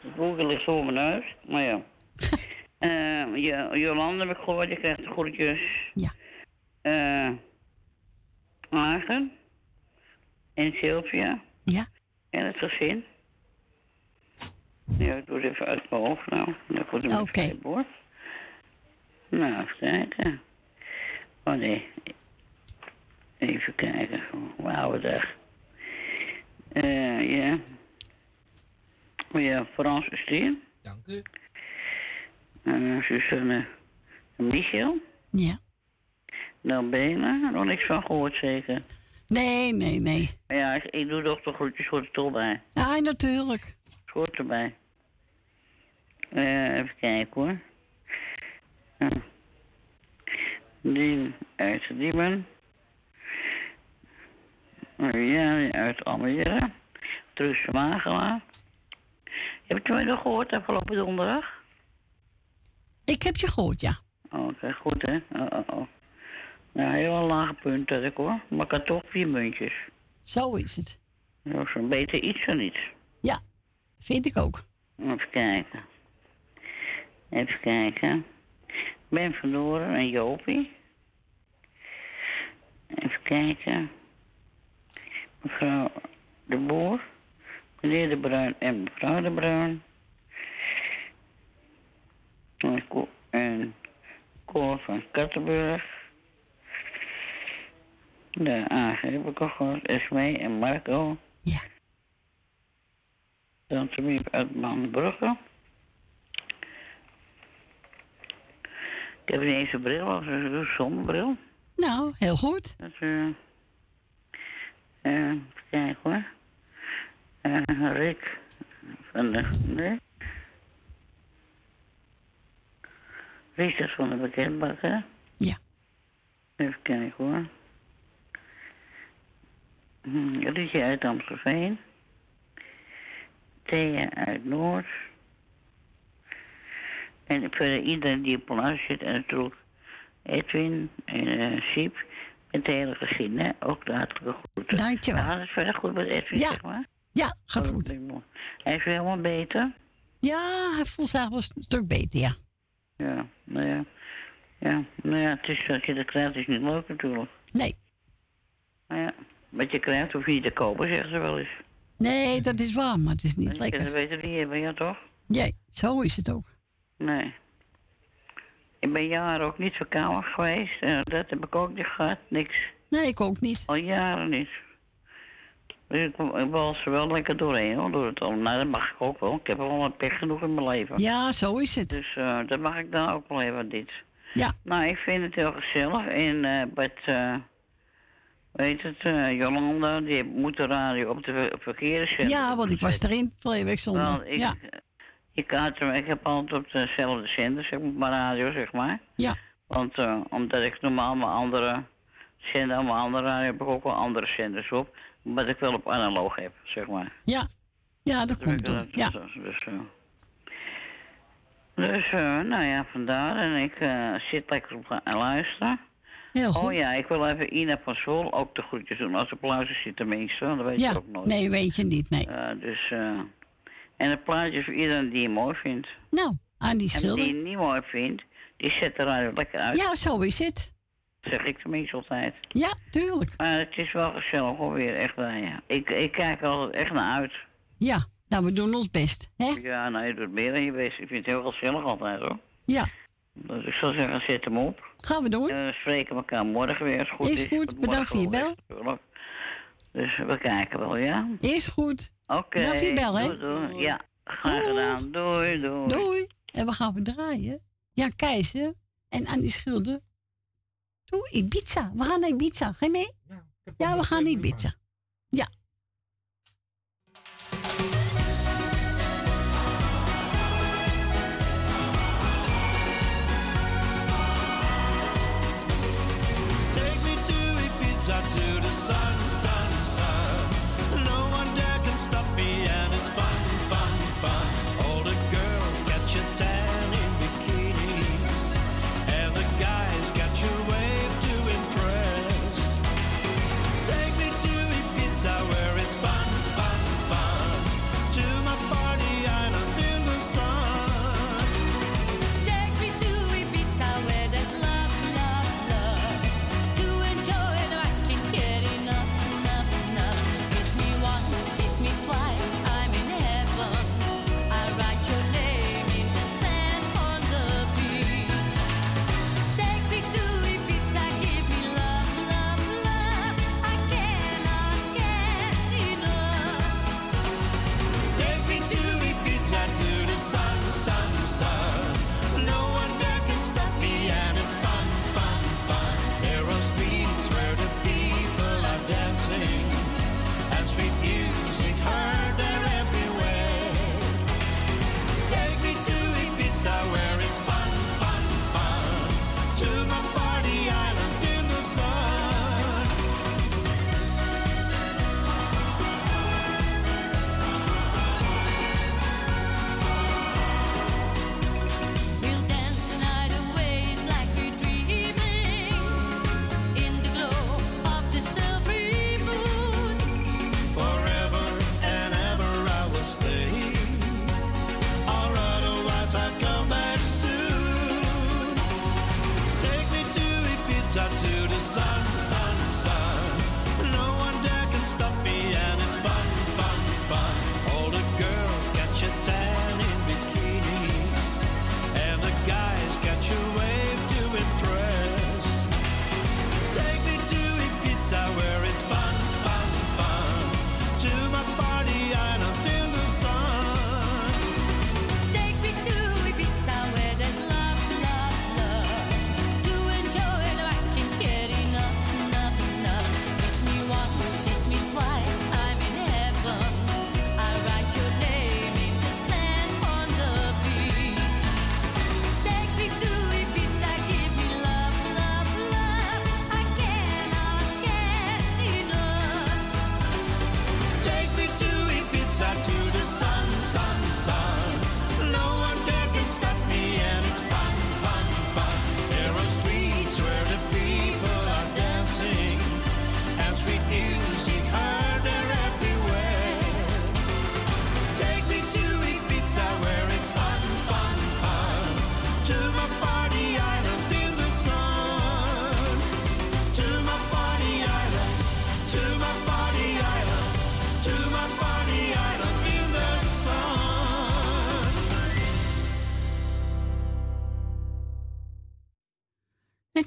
Het boekje ligt mijn neus. Maar ja. *laughs* Eh, Jo- Jolande heb ik gehoord. Je krijgt de groetjes. Ja. Eh Maarten. En Sylvia. Ja. En het gezin. Ja, ik doe het even uit mijn hoofd nou. Dat wordt een Oké. hoor. Nou, even kijken. Oh nee. Even kijken. Wauw, dag. Eh, ja. Oh ja, Frans Steen. Dank u. En Suzanne Michel. Ja. Nou, Bela. Nog niks van gehoord zeker. Nee, nee, nee. Maar ja, ik, ik doe toch de groetjes voor de tol bij. Ja, natuurlijk. Het hoort erbij. Eh, even kijken hoor. Ja. Die uit Diemen. Ja, uit Almere. Truus Magela. Heb je mij nog gehoord afgelopen donderdag? Ik heb je gehoord, ja. Oh, Oké, goed hè. Oh, oh, oh. Nou, heel lage punt had ik hoor. Maar ik had toch vier muntjes. Zo is het. Dat is een beter iets dan niets. Ja, vind ik ook. Even kijken. Even kijken. Ben Verloren en Jopie. Even kijken. Mevrouw de Boer. Meneer de Bruin en mevrouw de Bruin. En Ko- En Koor van Kattenburg. De AG heb ik al gehoord. Esmee en Marco. Ja. Dan uit Manbrugge. Ik heb niet eens een bril, of een zonnebril. Nou, heel goed. Dat, eh eh, even kijken hoor. Eh, Rick van de... Nee. Richard van de Bekendbakker. Ja. Even kijken hoor. Hm, Rietje uit Amstelveen. Thea uit Noord. En verder iedereen die op plaats zit en natuurlijk Edwin en eh Siep. Met het hele gezin, hè? Ook de hartelijke groeten. Dankjewel. Gaat het verder goed met Edwin, Ja. zeg maar? Ja, gaat Oh, goed. dat. Hij is weer helemaal beter. Ja, hij voelt zich wel een stuk beter, ja. Ja, nou ja. Ja, nou ja, het is dat je dat krijgt, is niet leuk natuurlijk. Nee. Nou ja, wat je krijgt hoef je niet te kopen, zeggen ze wel eens. Nee, dat is waar, maar het is niet lekker. het beter niet hebben, ja toch? Nee, zo is het ook. Nee. Ik ben jaren ook niet verkouden geweest. En dat heb ik ook niet gehad, niks. Nee, ik ook niet. Al jaren niet. Dus ik, ik was er wel lekker doorheen, hoor, door het al. Nou, dat mag ik ook wel. Ik heb wel een pech genoeg in mijn leven. Ja, zo is het. Dus eh, dat mag ik dan ook wel even, dit. Ja. Nou, ik vind het heel gezellig. En eh met, eh weet het, eh, Jolanda, die moet de radio op de ver- verkeerde zender. Ja, want ik was erin twee weken zonder. ik, Ja, ik, had, hem- ik heb altijd op dezelfde zender, zeg maar, mijn radio, zeg maar. Ja. Want eh, omdat ik normaal mijn andere zender, mijn andere radio heb ik ook wel andere zenders op. Wat ik wel op analoog heb, zeg maar. ja. Ja, dat Dus komt eh, door. Ja. Dus, dus, eh, dus eh, nou ja, vandaar. En ik eh, zit lekker op gaan luisteren. Heel goed. Oh ja, ik wil even Ina van Zwol ook de groetjes doen. Als op luister zit tenminste, dat weet Ja, je ook nooit. nee, weet je niet, nee. Eh, dus, eh, en een plaatje voor iedereen die je mooi vindt. Nou, aan die En schilder. die je niet mooi vindt, die zet radio lekker uit. Ja, zo is het. Zeg ik tenminste altijd. Ja, tuurlijk. Maar het is wel gezellig hoor, weer echt waar, ja. Ik, ik kijk er altijd echt naar uit. Ja, nou, we doen ons best, hè? Ja, nou, je doet meer dan je best. Ik vind het heel gezellig altijd hoor. Ja. Dus ik zou zeggen, zet hem op. Gaan we doen. En we spreken elkaar morgen weer goed is. Is goed, bedankt voor je wel. Dus we kijken wel, ja? Is goed. Oké. Voor je bel, hè? Doei, doei. Ja, graag Doei. gedaan. Doei, doei. Doei. En we gaan we draaien. Jan Keizer en Annie Schilder. to Ibiza. We gaan naar Ibiza. Ga je mee? Ja, we gaan naar Ibiza.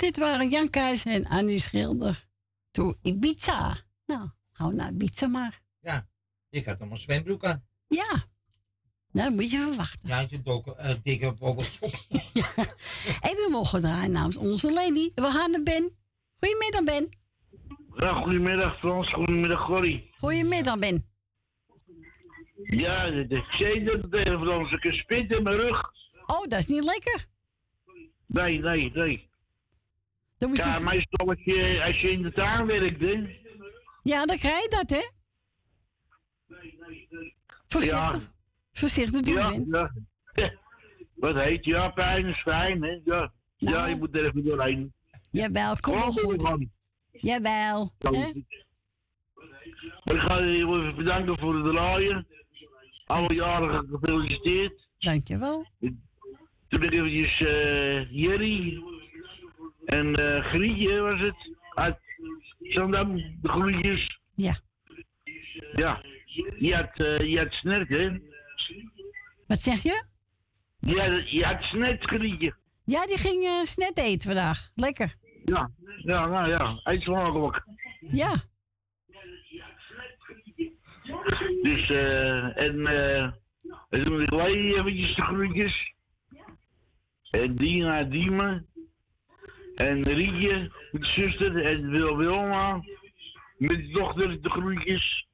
Dit waren Jan Keijs en Annie Schilder. To Ibiza. Nou, hou naar Ibiza maar. Ja, ik had allemaal zwembroek aan. Ja. Nou, moet je verwachten. Ja, je doken, eh, dikke vogelsop. *laughs* En we mogen draaien namens onze lady. We gaan naar Ben. Goedemiddag, Ben. Ja, goedemiddag Frans, goedemiddag Corrie. Goedemiddag, Ben. Ja, de, de zenuwen tegen Frans, ik heb spit in mijn rug. Oh, dat is niet lekker. Nee, nee, nee. Dan moet ja, meestal als je, als je in de tuin werkt, hè. Ja, dan krijg je dat, hè? Voorzichtig. Voorzichtig doen, ja, ja. *laughs* Wat heet, ja, pijn is fijn, hè. Ja, ja je moet er even doorheen. Jawel, kom wel goed. doorgaan. Jawel. Hè? ik ga je even bedanken voor het draaien. Alle jarigen gefeliciteerd. Dankjewel. Toen ben ik eventjes eh Jerry en eh Grietje was het. Uit Zandam, de groetjes. Ja. Ja. Je had, eh je had snert, hè? Wat zeg je? Je had, je had snert, Grietje. Ja, die ging eh snet eten vandaag. Lekker. Ja, ja, nou ja, eet smakelijk. Ja. Dus, eh, en, eh, en toen ik Lee eventjes de groetjes. En Dina Diemen. En Rietje, met de zuster. En Wil Wilma. De dochter, de groetjes.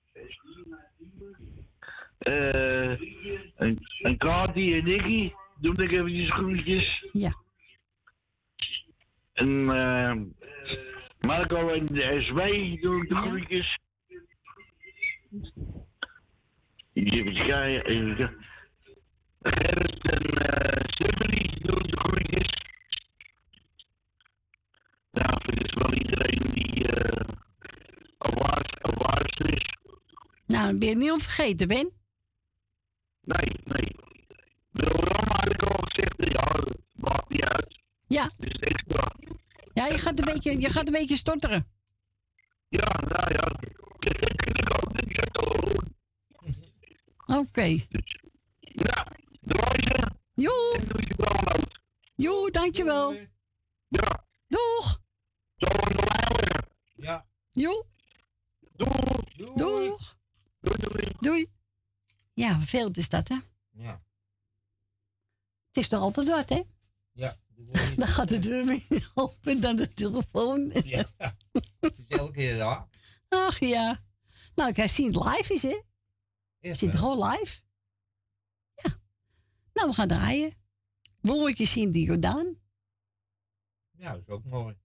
Eh en, en Kati en Nicky. Doe ik eventjes groetjes. Ja. En eh Marco en de SW doen de kijken. Even kijken. Gerrit en Stephanie doen de groetjes. Nou, dit is wel iedereen die eh awaars, is. Nou, dan ben je niet onvergeten, Ben. Nee, nee. Wil Rama had ik al gezegd, ja, dat maakt niet uit. Ja. Dus extra. Ja, je gaat een beetje, je gaat een beetje stotteren. Ja, nou ja. Ik ook, ik het al gehoord. Oké. Nou, draaien. Joe. En doe je download. Joe, dankjewel. Ja. Doeg. Zo aan de. Ja. Joe. Doeg. Doeg. Doei, doei. Doei. Ja, vervelend is dat, hè? Ja. Het is toch altijd wat, hè? Ja. *laughs* Dan gaat de deur weer open, dan de telefoon. Ja. Het is elke keer raar. Ach ja. Nou, ik ga zien het live is, hè? Echt Zit wel. gewoon live. Ja. Nou, we gaan draaien. Wolletjes zien de Jordaan. Ja, dat is ook mooi.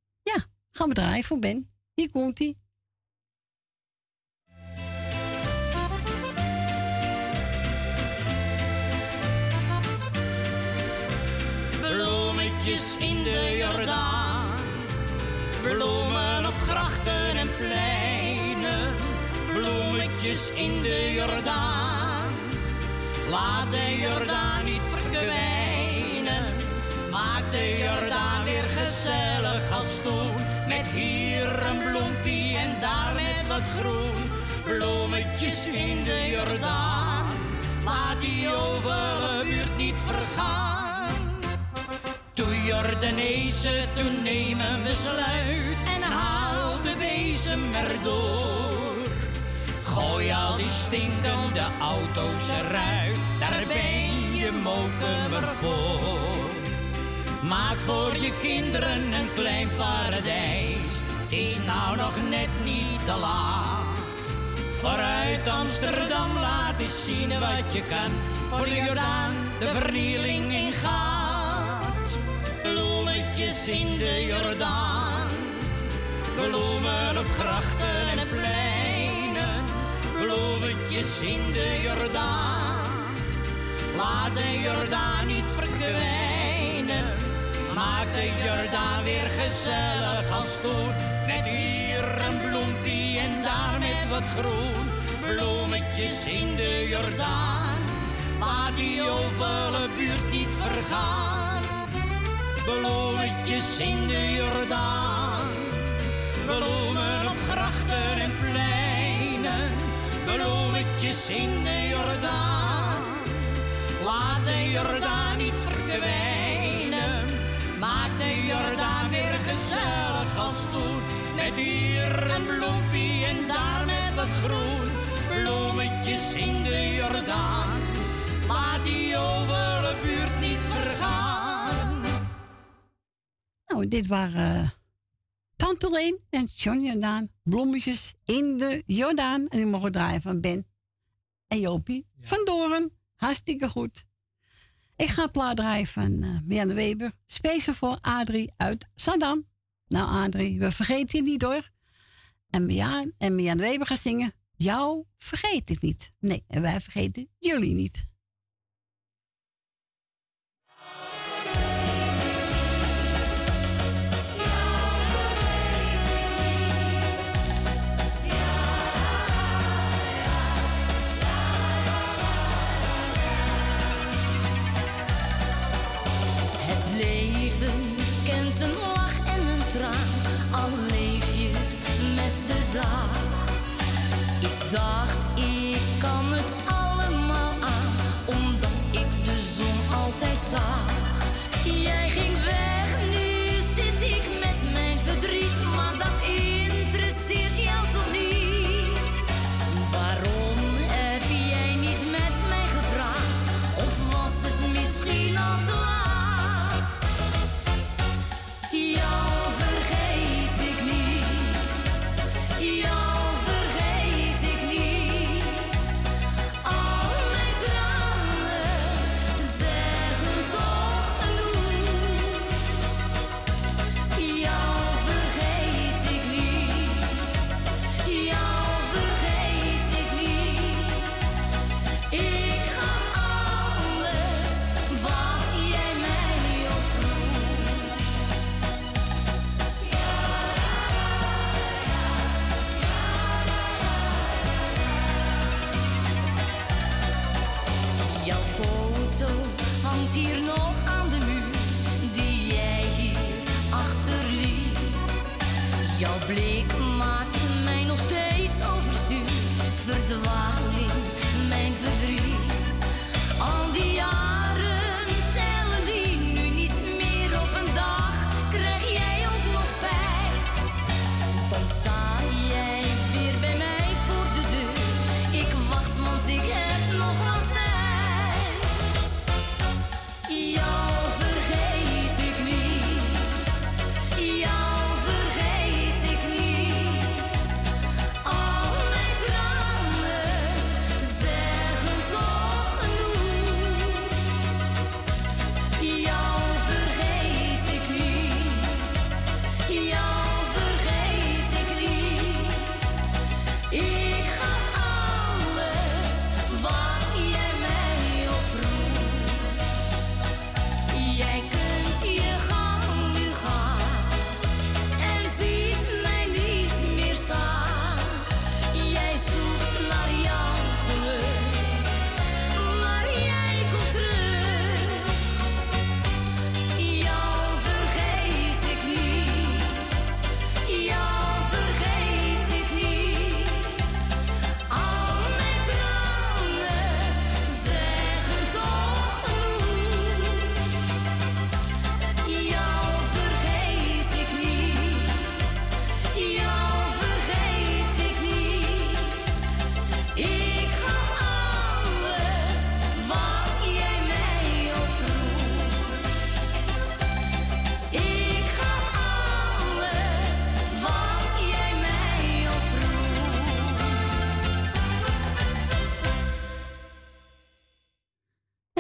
Gaan we draaien voor Ben. Hier komt hij. Bloemetjes in de Jordaan. Bloemen op grachten en pleinen. Bloemetjes in de Jordaan. Laat de Jordaan Toen Jordanezen toen nemen besluit en haal de bezem erdoor. Gooi al die stinkende auto's eruit, daar ben je mokemer voor. Maak voor je kinderen een klein paradijs, het is nou nog net niet te laat. Vooruit Amsterdam laat eens zien wat je kan, voor de Jordaan de vernieling ingaat. Bloemetjes in de Jordaan, bloemen op grachten en pleinen, bloemetjes in de Jordaan. Laat de Jordaan niet verkwijnen, maak de Jordaan weer gezellig als toen. Met hier een bloempie en daar met wat groen, bloemetjes in de Jordaan. Laat die ovale buurt niet vergaan. Bloemetjes in de Jordaan. Bloemen op grachten en pleinen. Bloemetjes in de Jordaan. Laat de Jordaan niet verkwijnen. Maak de Jordaan weer gezellig als toen. Met hier een bloempie en daar met wat groen. Bloemetjes in de Jordaan. Laat die ovale buurt niet Nou, dit waren eh, Tante Leen en Johnny Jordaan. Bloemetjes in de Jordaan. En die mogen draaien van Ben en Jopie van Doren. Hartstikke goed. Ik ga het plaat draaien van Marianne Weber. Speciaal voor Adrie uit Zandam. Nou, Adrie, we vergeten je niet hoor. En Marianne, en Weber gaat zingen. Jou vergeet ik niet. Nee, en wij vergeten jullie niet.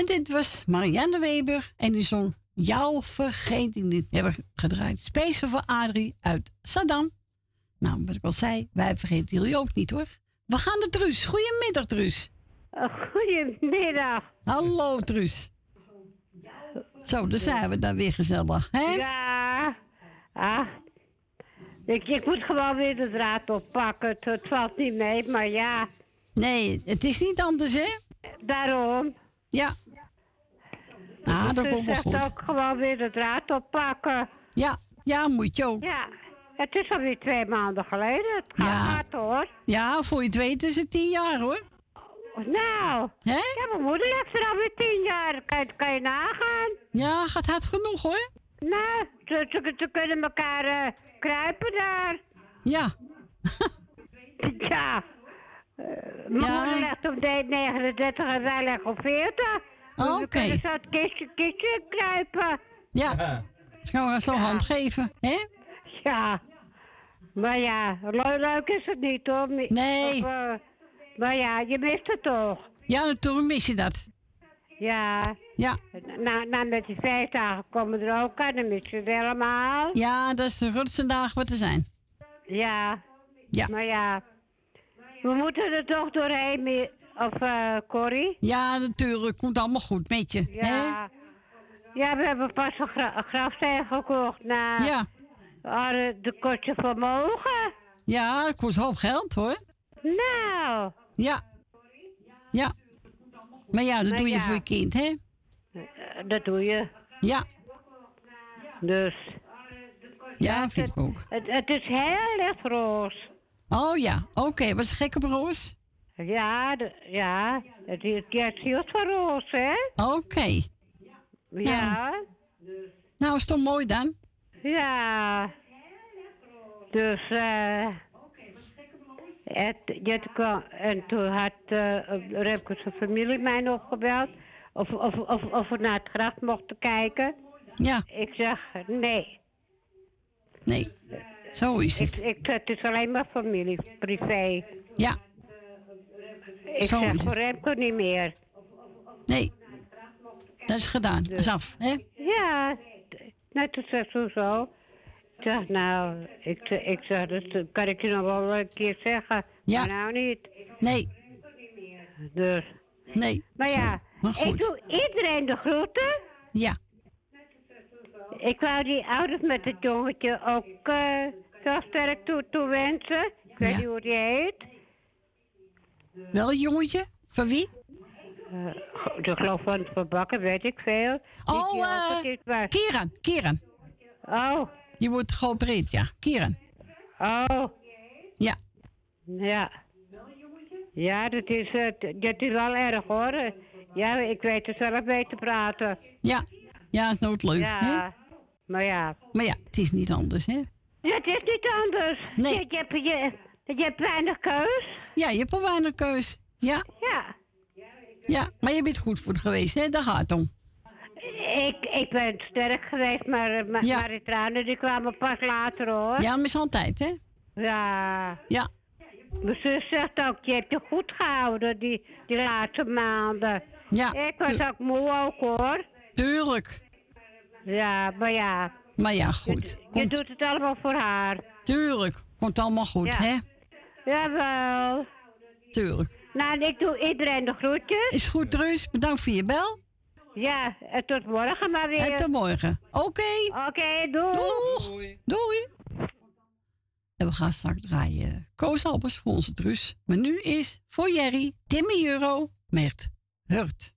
Dit was Marianne Weber en die zong Jou vergeet ik niet. Hebben we gedraaid. Speciaal voor Adrie uit Saddam. Nou, wat ik al zei, wij vergeten jullie ook niet hoor. We gaan naar Truus. Goedemiddag Truus. Goedemiddag. Hallo Truus. Zo, daar zijn we dan weer gezellig, hè? Ja. Ah. Ik, ik moet gewoon weer de draad oppakken. Het, het valt niet mee, maar ja. Nee, het is niet anders, hè? Daarom. Ja. Ah, dat Dus komt wel ook gewoon weer de draad oppakken. Ja, ja, moet je ook. Ja. Het is alweer twee maanden geleden. Het gaat Ja. hard, hoor. Ja, voor je het weet is het tien jaar hoor. Nou. Hè? Ja, mijn moeder heeft er alweer tien jaar. Kan, je- kan je nagaan? Ja, gaat hard genoeg hoor. Nou, ze, ze, ze kunnen elkaar eh, kruipen daar. Ja. *laughs* ja. Eh, mijn moeder legt op de 39 en wij leggen op 40. Dus Oh, we oké. kunnen zo het kistje, kistje kruipen. Ja. Dat gaan we zo hand geven, hè? Ja. Maar ja, leuk, is het niet hoor. Nee. Of, eh, maar ja, je mist het toch? Ja, natuurlijk mis je dat. Ja. Ja. Nou, nou met die feestdagen komen er ook aan, dan mis je het helemaal. Ja, dat is de grootste dag wat er zijn. Ja. Ja. Maar ja, we moeten er toch doorheen, of eh Corrie? Ja, natuurlijk. Komt allemaal goed met je. hè? Ja. Ja, we hebben pas een, gra een grafsteen gekocht naar Ja. ah, de, kortje vermogen. Ja, dat kost hoop geld hoor. Nou. Ja. Ja. Maar ja, dat Maar doe je voor je kind, hè? Eh, Dat doe je. Ja. Dus. Ja, vind ik ook. Het, het is heel licht roos. Oh ja, oké. Wat is gek op roos? Ja, de, ja. Het is het ziet van roos, hè? Oké. Ja. Nou, is toch mooi dan? Ja. Dus, eh. Het, het kwam, en toen had uh, Remke zijn familie mij opgebeld. Of, of, of, of we naar het graf mochten kijken. Ja. Ik zeg nee. Nee. Zo is Ik, het. ik, het is alleen maar familie, privé. Ja. Ik Zo zeg voor. Remco niet meer. Nee. Dat is gedaan. Dat is af, hè? Ja, net zo zo. Ik zeg, nou, ik, ik zeg, dat kan ik je nog wel een keer zeggen. Ja. Maar nou niet. Nee. Dus. Nee. Maar Zo. ja, Maar ik doe iedereen de groeten. Ja. Ik wou die ouders met het jongetje ook veel sterk toe, toewensen. Ik weet Ja. niet hoe die heet. Wel een jongetje? Van wie? Eh, de geloof van het verbakken, weet ik veel. Oh, eh, Kieran. Kieran. Oh. Die wordt geopereerd, ja. Kieran. Oh. Ja. Ja. Ja, dat is, t- dat is wel erg hoor. Ja, ik weet er zelf mee te praten. Ja. Ja, is nooit leuk, Ja, hè? maar ja. Maar ja, het is niet anders, hè? Ja, het is niet anders. Nee. Je, je, je, je hebt weinig keus. Ja, je hebt al weinig keus. Ja. Ja. Ja, maar je bent goed voor het geweest, hè? Daar gaat het om. Ik, ik ben sterk geweest, maar, eh, maar, Ja. maar die tranen die kwamen pas later hoor. Ja, maar is altijd, hè? Ja. Ja. Mijn zus zegt ook, je hebt je goed gehouden die, die laatste maanden. Ja. Ik was ook moe ook hoor. Tuurlijk. Ja, maar ja. Maar ja, goed. Je doet het allemaal voor haar. Tuurlijk. Komt allemaal goed, Ja. hè? Jawel. Tuurlijk. Nou, ik doe iedereen de groetjes. Is goed, Truus. Bedankt voor je bel. Ja, en tot morgen maar weer. En tot morgen. Oké. Oké, doei. Doei. Doei. En we gaan straks draaien Koos Albers voor onze Truus. Maar nu is voor Jerry Timmy Euro met Hurt.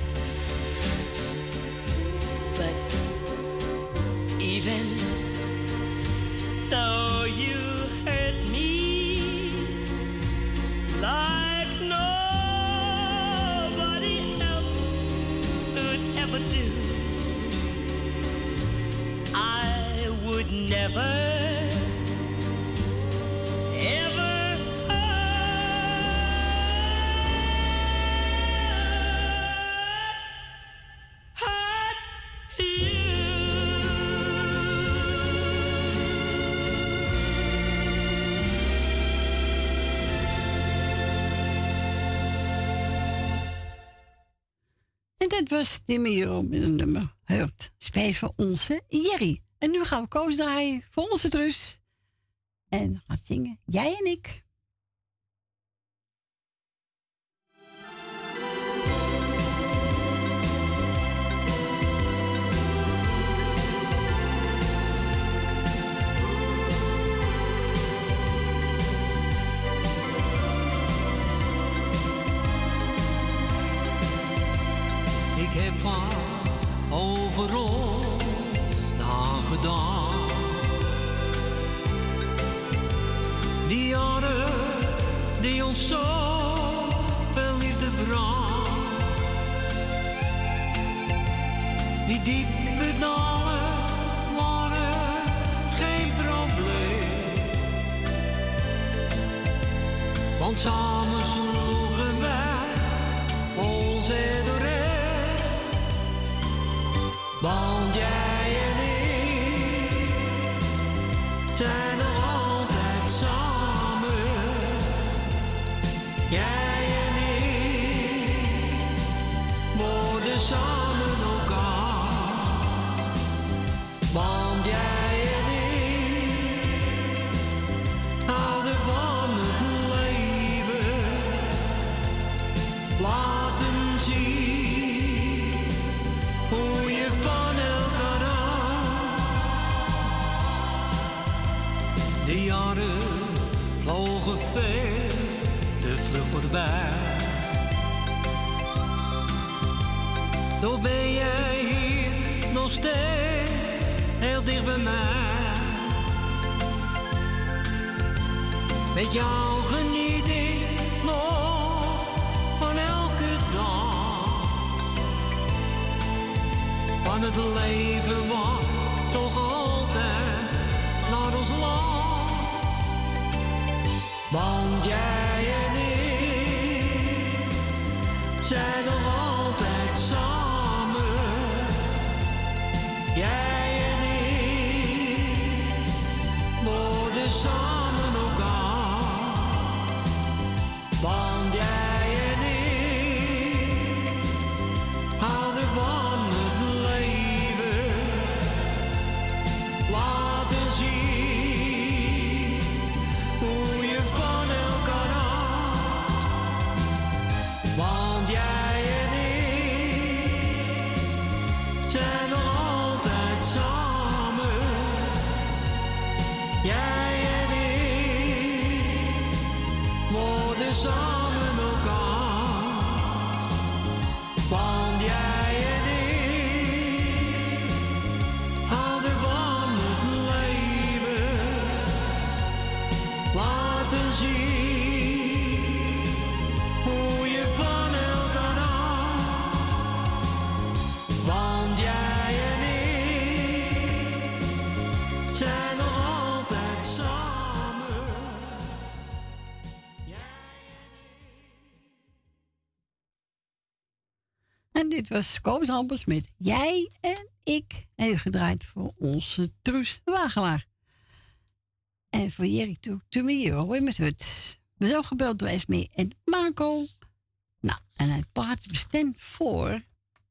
dat was Timmy Euro met een nummer Hurt. Space voor onze Jerry. En nu gaan we Koos draaien voor onze Truus. En gaat zingen Jij en ik. Ik heb over ons daar gedaan. Die jaren die ons zo veel liefde bracht. Die diepe dalen waren geen probleem. Want samen Want Toch ben jij hier nog steeds heel dicht bij mij. Met jou geniet ik nog van elke dag. Van het leven wat toch altijd naar ons land. Want jij en ik zijn nog was Koos Hampers met Jij en Ik. Even gedraaid voor onze Truus Wagelaar. En voor Jerry toe, to me hero in mijn hut. We zijn gebeld door Esme en Marco. Nou, en het plaat bestemd voor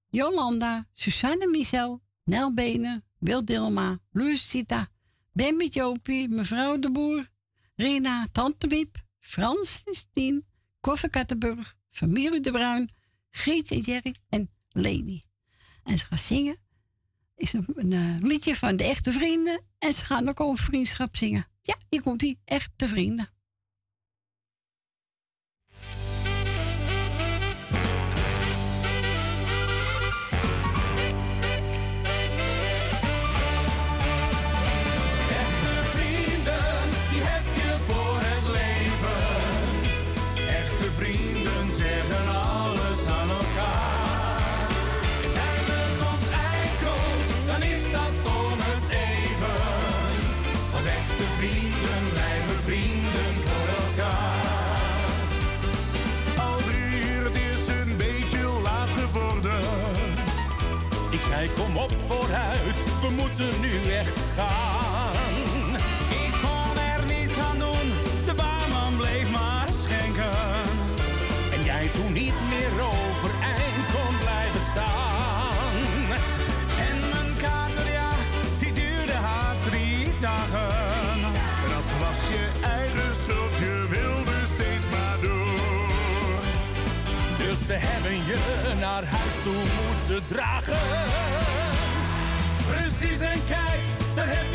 Jolanda, Susanne Michel, Nel Benen, Wil Dilma, Lucita, Ben met Jopie, mevrouw de Boer, Rina, Tante Wiep, Frans Stien, Koffer Kattenburg, familie de Bruin, Griet en Jerry en Leni. En ze gaan zingen. Is een, een eh, liedje van de echte vrienden. En ze gaan ook over vriendschap zingen. Ja, hier komt die echte vrienden. We moeten nu echt gaan. Ik kon er niets aan doen, de barman bleef maar schenken. En jij toen niet meer overeind kon blijven staan. En mijn kater, ja, die duurde haast drie dagen. Dat was je eigen schuld, je wilde steeds maar door. Dus we hebben je naar huis toe moeten dragen. En kijk, daar heb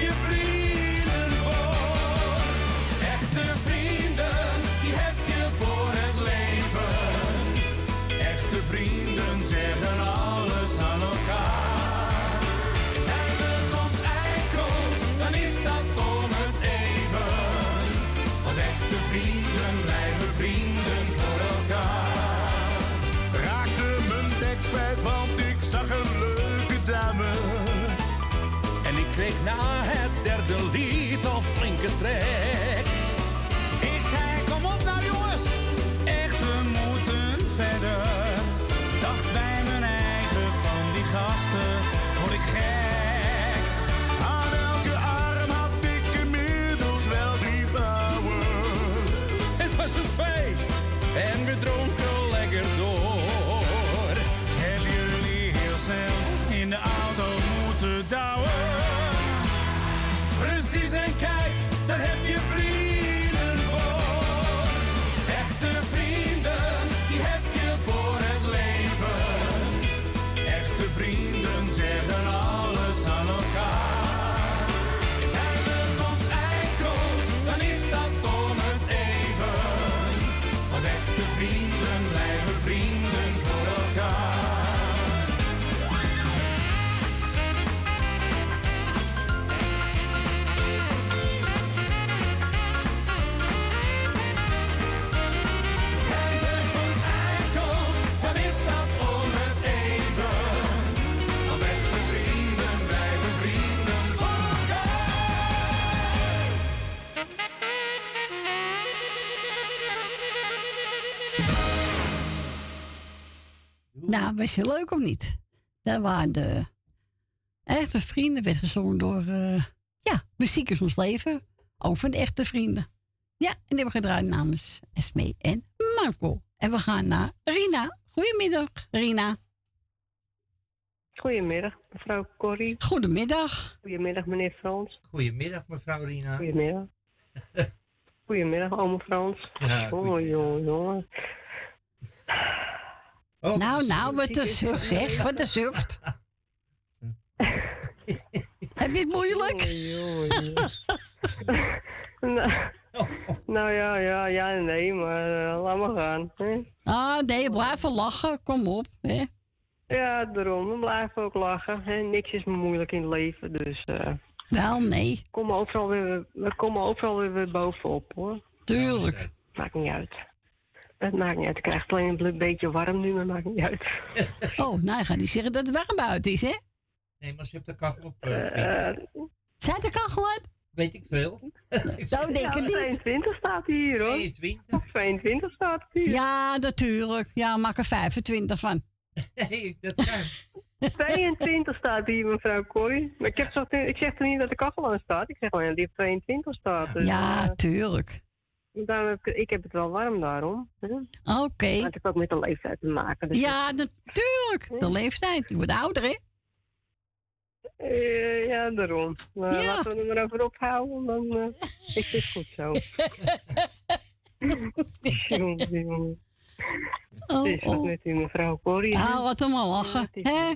Nou, was je leuk of niet? Dat waren de echte vrienden, werd gezongen door, eh, ja, Muziek is ons leven. Over de echte vrienden. Ja, en die hebben we gedraaid namens Esme en Marco. En we gaan naar Rina. Goedemiddag, Rina. Goedemiddag, mevrouw Corrie. Goedemiddag. Goedemiddag, meneer Frans. Goedemiddag, mevrouw Rina. Goedemiddag. *laughs* Goedemiddag, oma Frans. Ja, jongen, jongen. Oh, nou, nou, wat een zucht zeg, wat een zucht. *laughs* Heb je het moeilijk? nou, *laughs* nou ja, ja, ja en nee, maar eh, laat maar gaan. Hè? Ah, nee, blijven lachen, kom op. Hè? Ja, daarom. We blijven ook lachen. Hè? Niks is me moeilijk in het leven, dus... eh Wel, nee. we komen overal weer, we komen overal weer, weer bovenop, hoor. Tuurlijk. Maakt niet uit. Het maakt niet uit. Ik krijg het alleen een beetje warm nu, maar maakt niet uit. *laughs* Oh, nou, je gaat niet zeggen dat het warm buiten is, hè? Nee, maar ze hebt de kachel op. eh, Eh, Zijn de kachel op? Weet ik veel. Nou, denk ja, ik niet. 22 staat hier, hoor. 22? 22 staat hier. Ja, natuurlijk. Ja, maak er 25 van. *laughs* Nee, dat kan. *laughs* 22 staat hier, mevrouw Corrie. Maar ik, heb zo, ik zeg toch niet dat de kachel aan staat. Ik zeg gewoon dat die op 22 staat. Dus, Ja, eh, tuurlijk. Daarom heb ik, ik heb het wel warm daarom. hè. Oké. Maar het heeft ook met de leeftijd te maken. Dus Ja, natuurlijk. De leeftijd. Je wordt ouder, hè? Eh, ja, daarom. Maar Ja. Laten we er maar over ophouden, dan eh, *laughs* is het goed zo. Jongen, *laughs* jongen. Oh, Het is wat oh. met u, mevrouw Corrie. Ah, wat hem al lachen. Hè?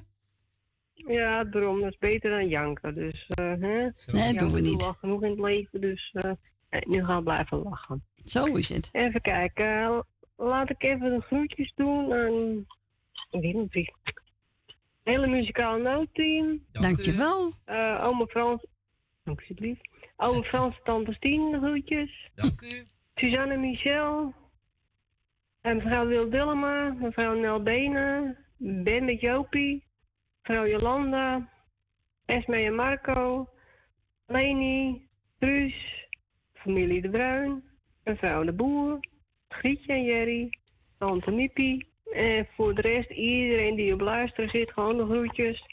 Ja, daarom. Dat is beter dan janken. Dus, eh hè? Nee, dat doen we niet. al genoeg in het leven, dus nu gaan we blijven lachen. Zo is het. Even kijken. Laat ik even de groetjes doen aan Willempie. Hele muzikale noodteam. Dankjewel. Eh oma Frans. Dank alsjeblieft. Oma Frans, tante Stien, de groetjes. Dank u. Suzanne Michel. En mevrouw Wil Dillema. Mevrouw Nel Benen. Ben met Jopie. Mevrouw Jolanda. Esme en Marco. Leni. Truus. Familie De Bruin. Mevrouw De Boer. Grietje en Jerry. Tante Miepie. En voor de rest iedereen die op luisteren zit. Gewoon de groetjes.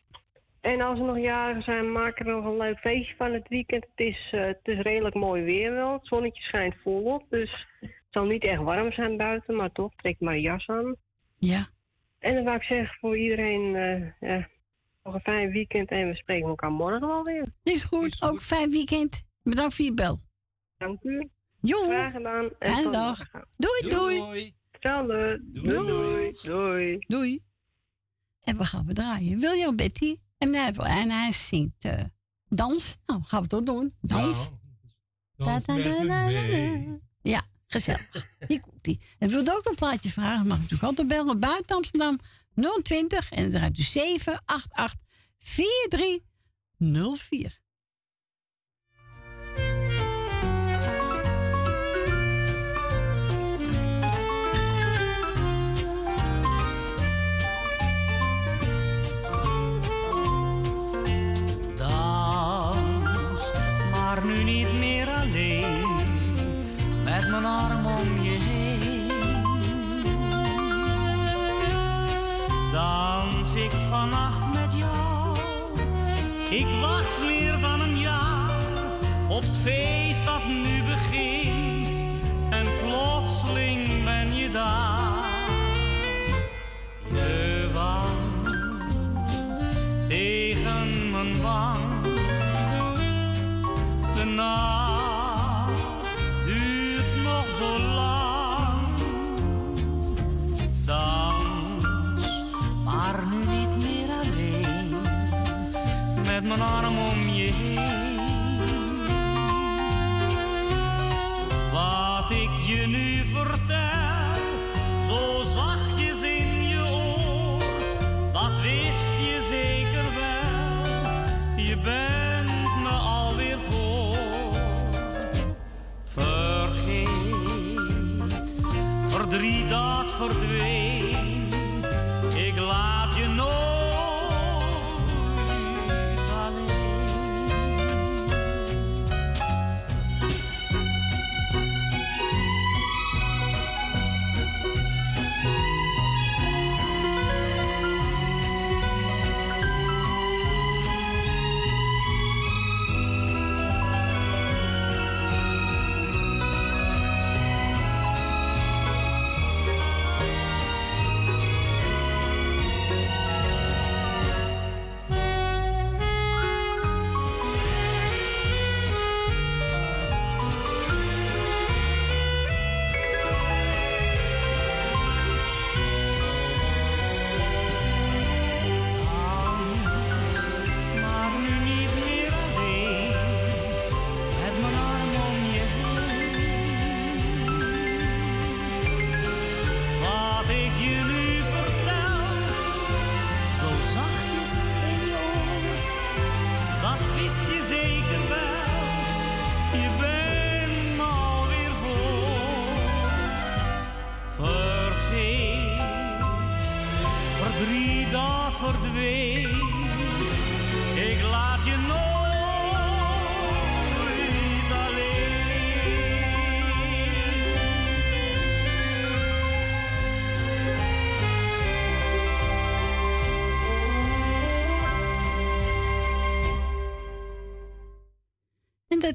En als er nog jarigen zijn, maak er nog een leuk feestje van het weekend. Het is, eh, het is redelijk mooi weer wel. Het zonnetje schijnt volop. Dus het zal niet echt warm zijn buiten, maar toch, trek maar een jas aan. Ja. En dan wou ik zeggen voor iedereen, eh, ja, nog een fijn weekend en we spreken elkaar morgen wel weer. Is goed. Ook fijn weekend. Bedankt voor je bel. Dank u. Jo. Graag gedaan. En dag. Doei, doei. Hetzelfde. Doei. Doei. Doei. Doei. En we gaan we draaien. William Betty. En hij, en hij zingt eh, dans. Nou, gaan we het doen. Dans. Da, da, da, da, da, da. Ja, gezellig. *laughs* Hier komt ie. En wilt ook een plaatje vragen? Mag natuurlijk altijd bellen. Buiten Amsterdam 020 en dan draait u 788 4304. Ik vannacht met jou, ik wacht meer dan een jaar op het met mijn arm om je heen. Wat ik je nu vertel, zo zachtjes in je oor, dat wist je zeker wel. Je bent me alweer voor. Vergeet verdriet dat verdween.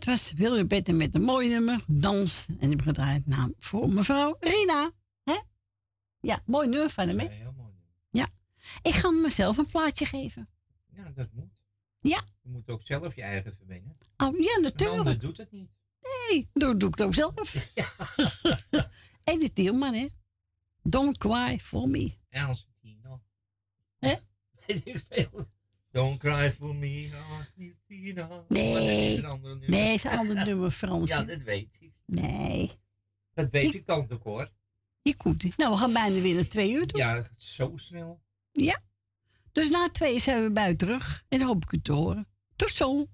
Dat was William Betten met een mooi nummer, Dans. En die gedraaid naam voor mevrouw Rina. Hè? Ja, mooi nummer van hem, hè? Ja. Ik ga mezelf een plaatje geven. Ja, dat moet. Ja. Je moet ook zelf je eigen verwennen. Oh, ja, natuurlijk. ander doet het niet. Nee, doe, doe ik het ook zelf. *laughs* *laughs* Edith Tielman, hè? Don't cry for me. Els Tino. Hè? Weet ik veel. Don't cry for me, oh, Tina. Maar dat is Nee. ander nummer. Nee, is een ander nummer, Frans. Ja, dat weet ik. Nee. Dat weet ik dan ook hoor. Komt ie. Nou, we gaan bijna weer naar twee uur toe. Ja, zo snel. Ja. Dus na twee zijn we bij u terug. En dan hoop ik u te horen. Tot zo.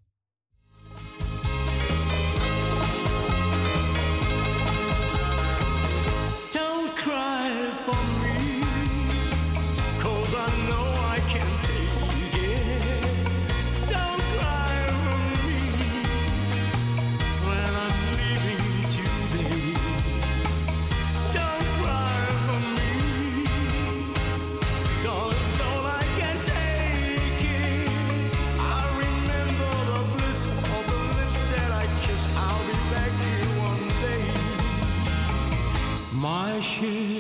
পাখি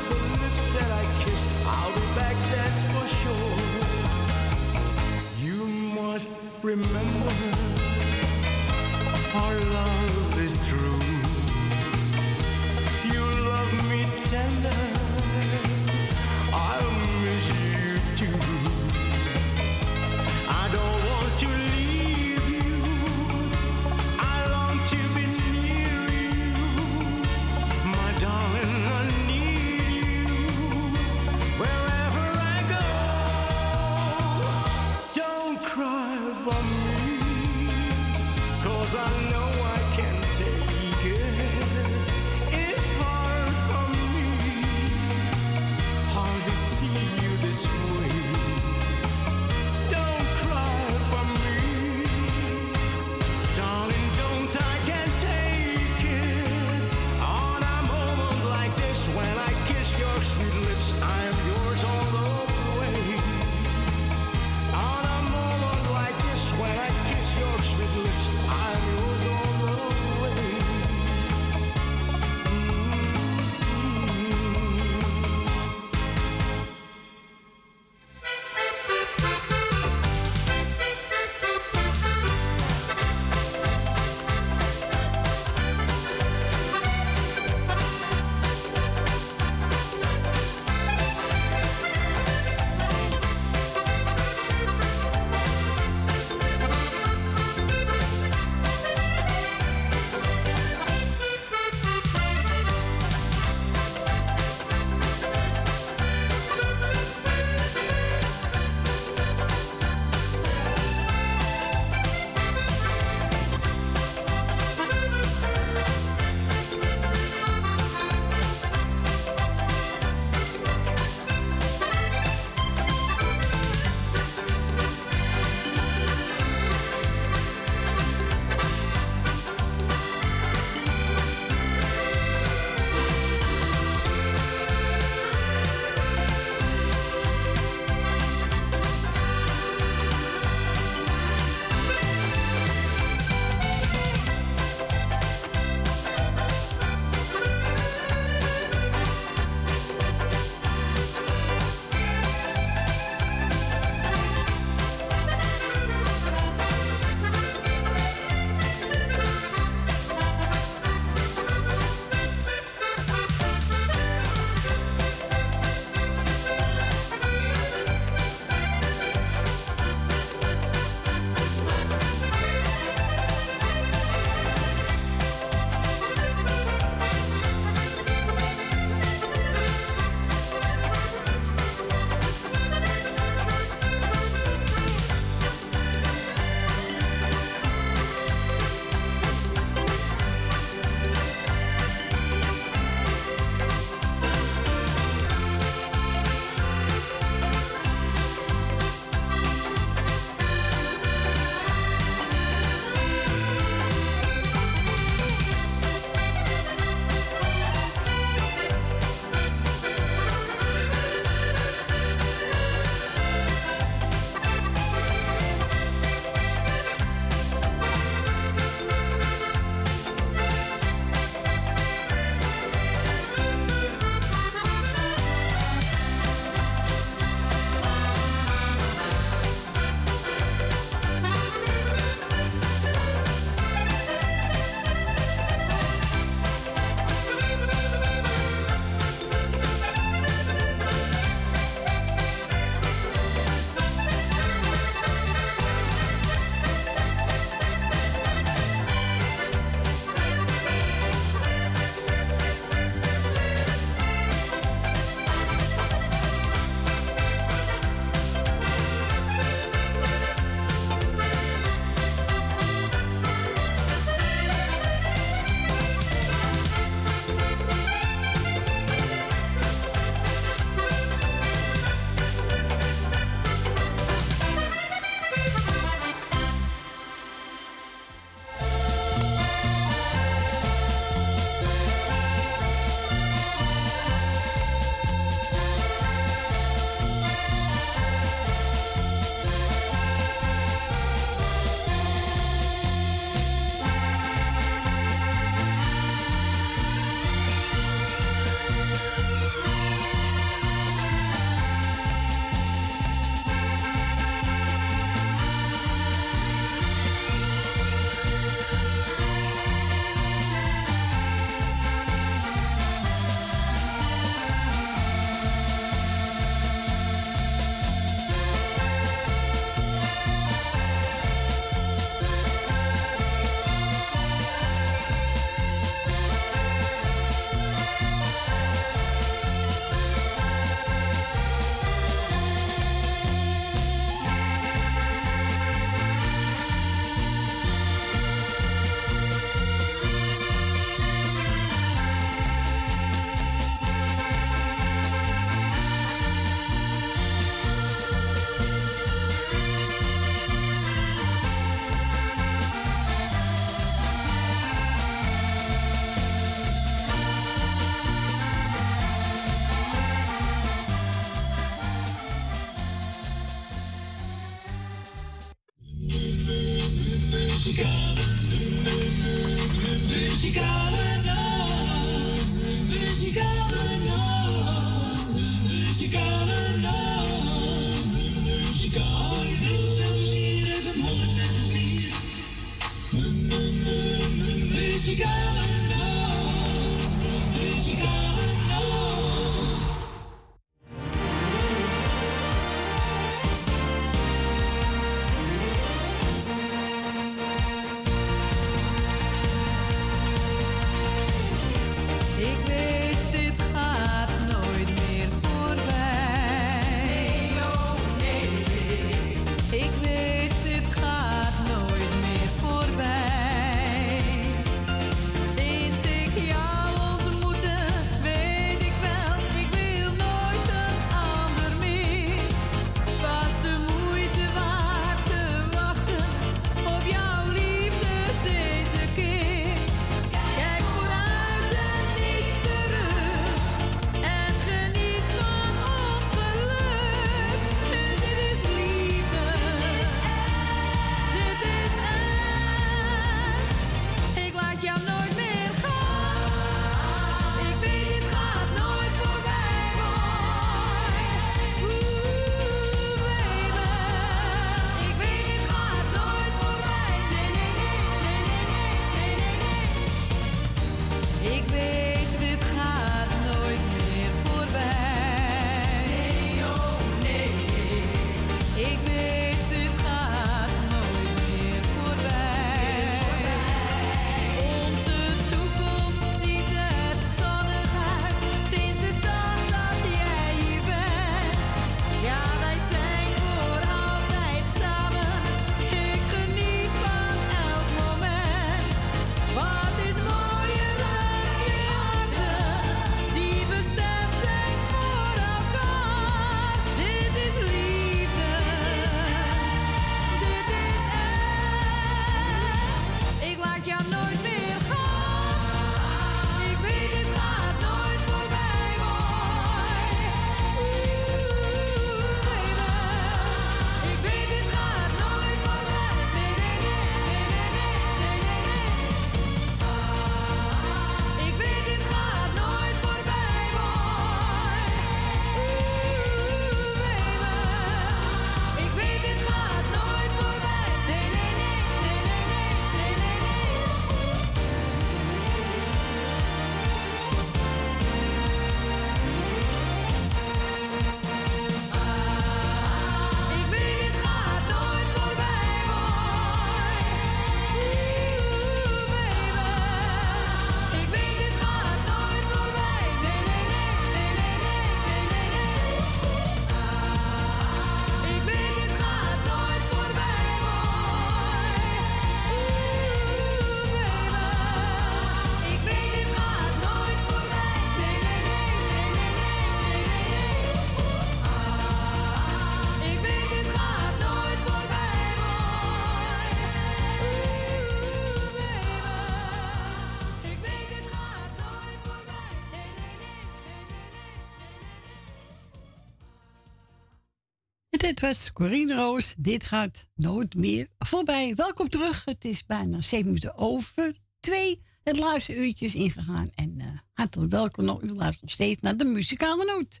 dit was Corine Roos. Dit gaat nooit meer voorbij. Welkom terug. Het is bijna 7 minuten over Twee, Het laatste uurtje is ingegaan. En uh, hartelijk welkom. nog. U luistert nog steeds naar de muzikale noot.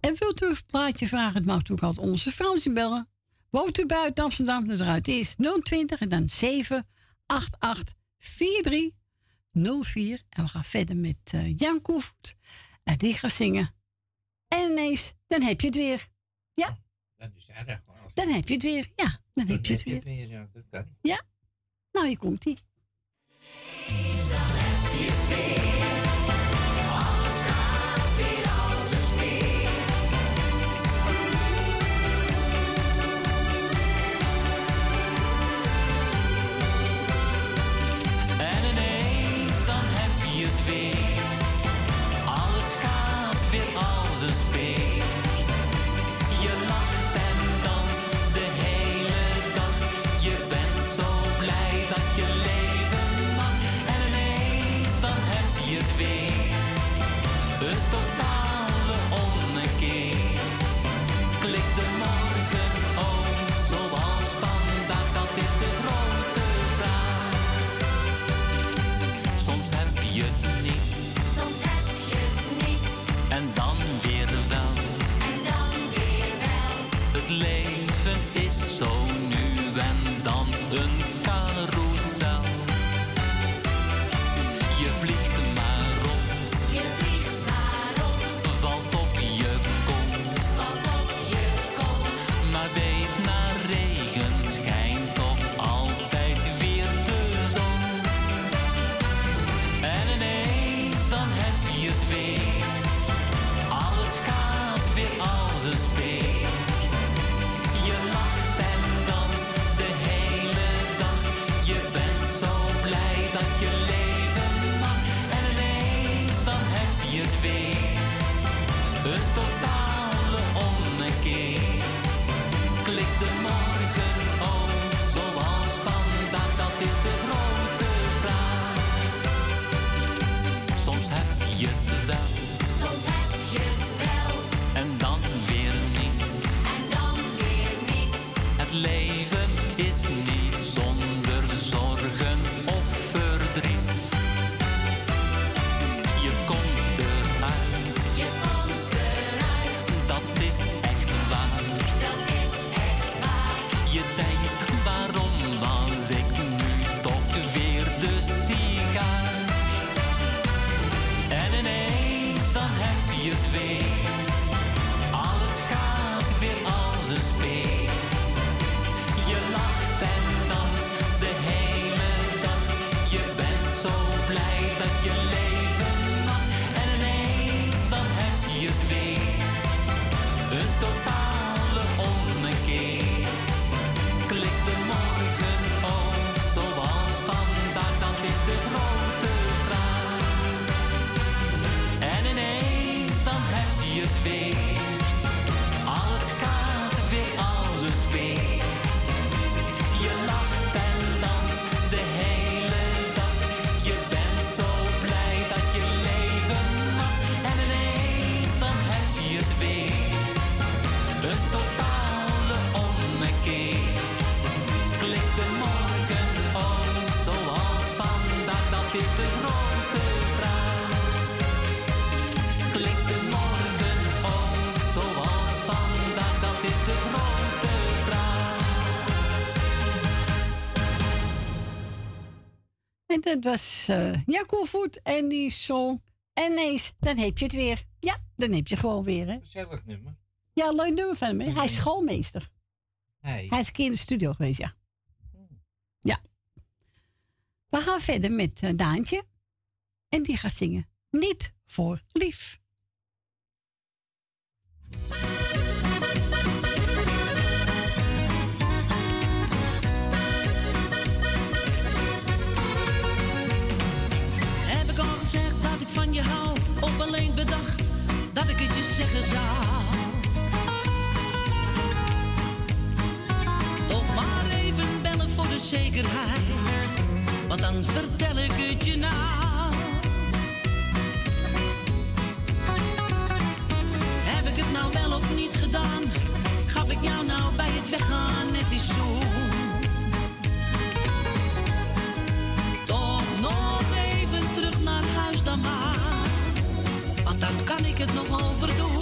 En wilt u een plaatje vragen? Het mag ook altijd onze Fransje bellen. Woont u buiten Amsterdam? de eruit is 020 en dan 788 En we gaan verder met eh, Jan Koevoet. En die gaat zingen. En ineens, dan heb je het weer. Ja. Dan heb je het weer. Ja, dan, heb je het weer. ja, ja, nou hier komt ie. loving. dat was eh, uh, Voet en die zong. En ineens, dan heb je het weer. Ja, dan heb je gewoon weer. Hè. Nummer. Ja, leuk nummer van hem. Hij is schoolmeester. Hij is een keer in de studio geweest, ja. Ja. We gaan verder met uh, Daantje. En die gaat zingen. Niet voor lief. Toch maar even bellen voor de zekerheid, want dan vertel ik het je na. Heb ik het nou wel of niet gedaan? Gaf ik jou nou bij het weggaan net die zoen? Toch nog even terug naar huis dan maar, want dan kan ik het nog overdoen.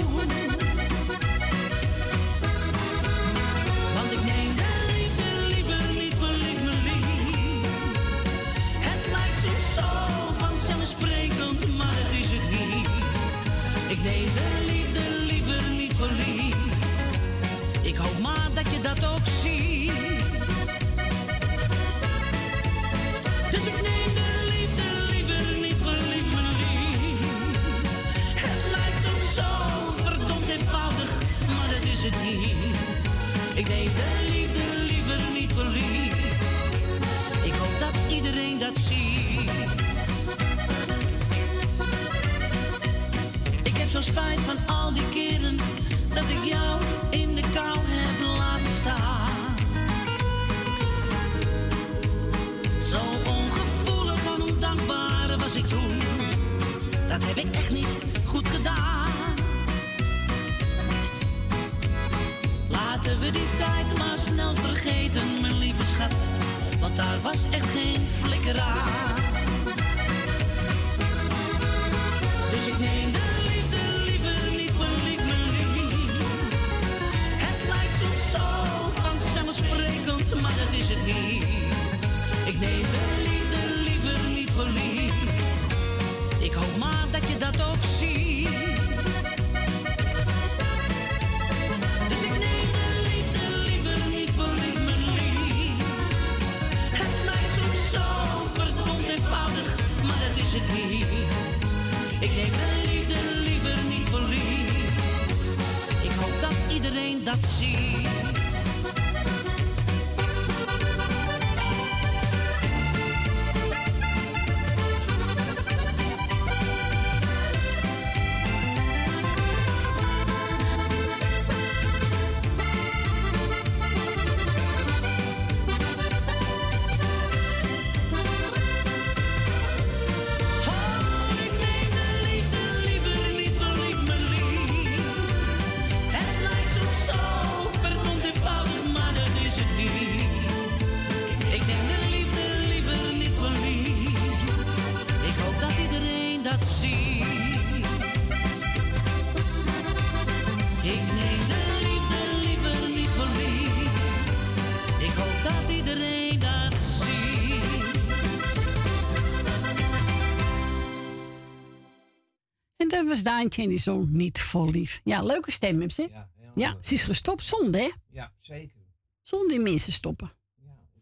En dat was Daantje en die zo niet vol lief. Ja, leuke stem heeft ze. Ja, Ja, ze is gestopt. Zonde, hè? Ja, zeker. Zonde die mensen stoppen.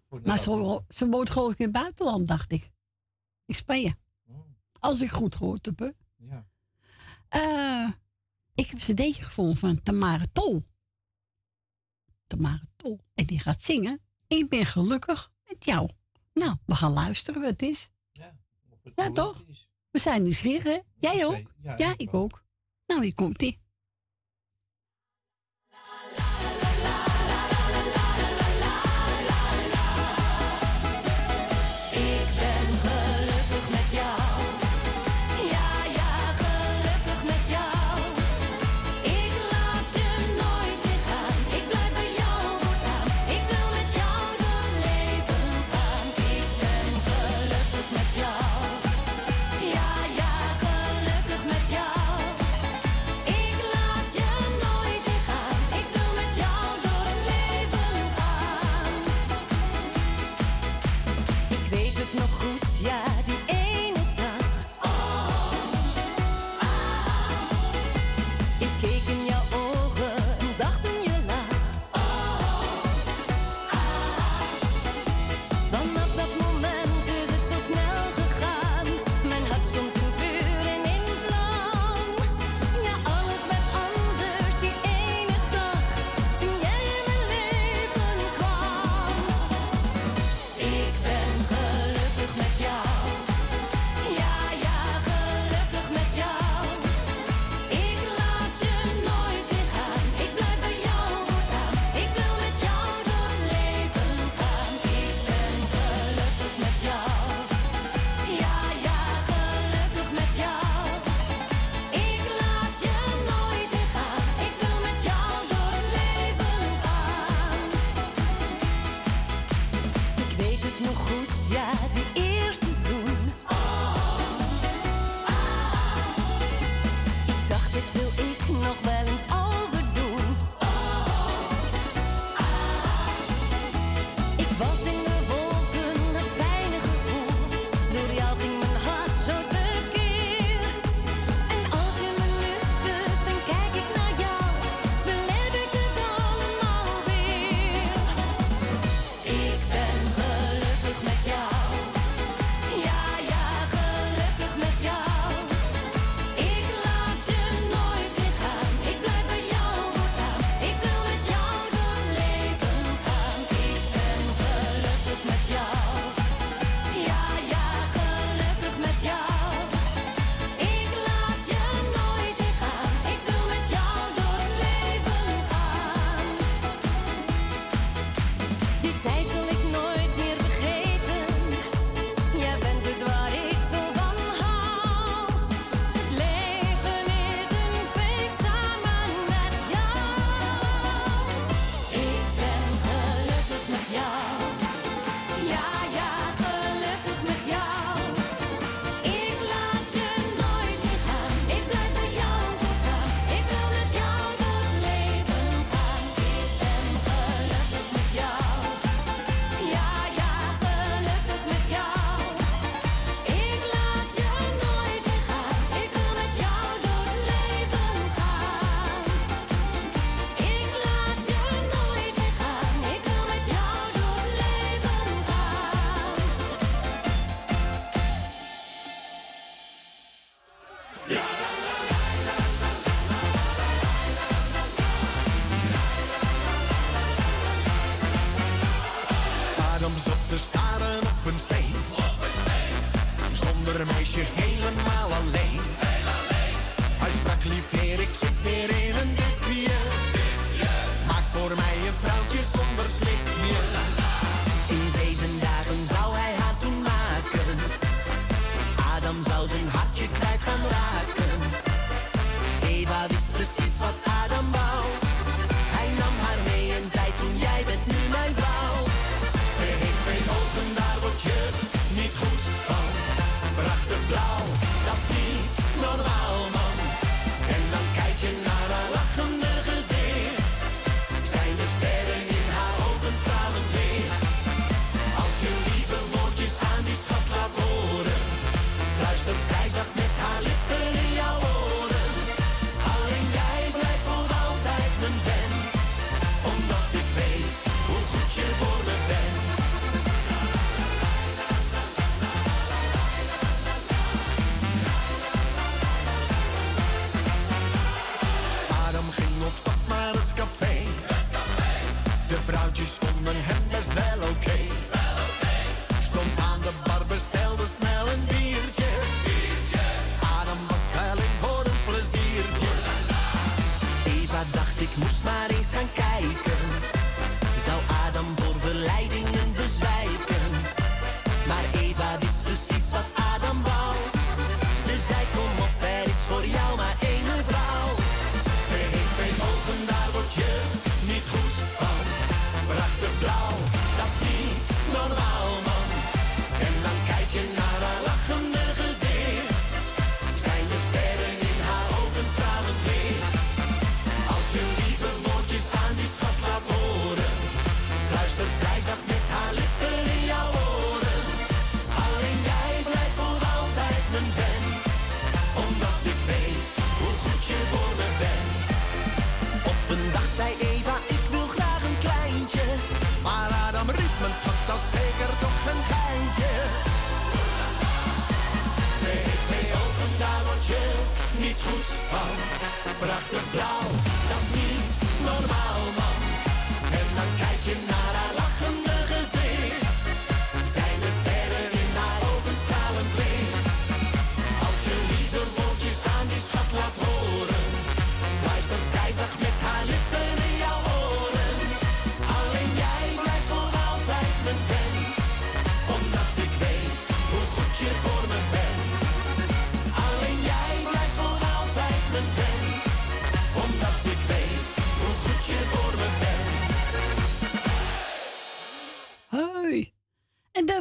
vond Maar ze, ze woont geloof ik in het buitenland, dacht ik. In Spanje. Als ik goed gehoord heb, hè. Oh. Ja. Eh, ik heb een cd'tje gevonden van Tamara Tol. Tamara Tol. En die gaat zingen. Ik ben gelukkig met jou. Nou, we gaan luisteren wat het is. Ja, toch? We zijn nieuwsgierig, hè? Jij ook? Ja, ik ook. Nou, hier komt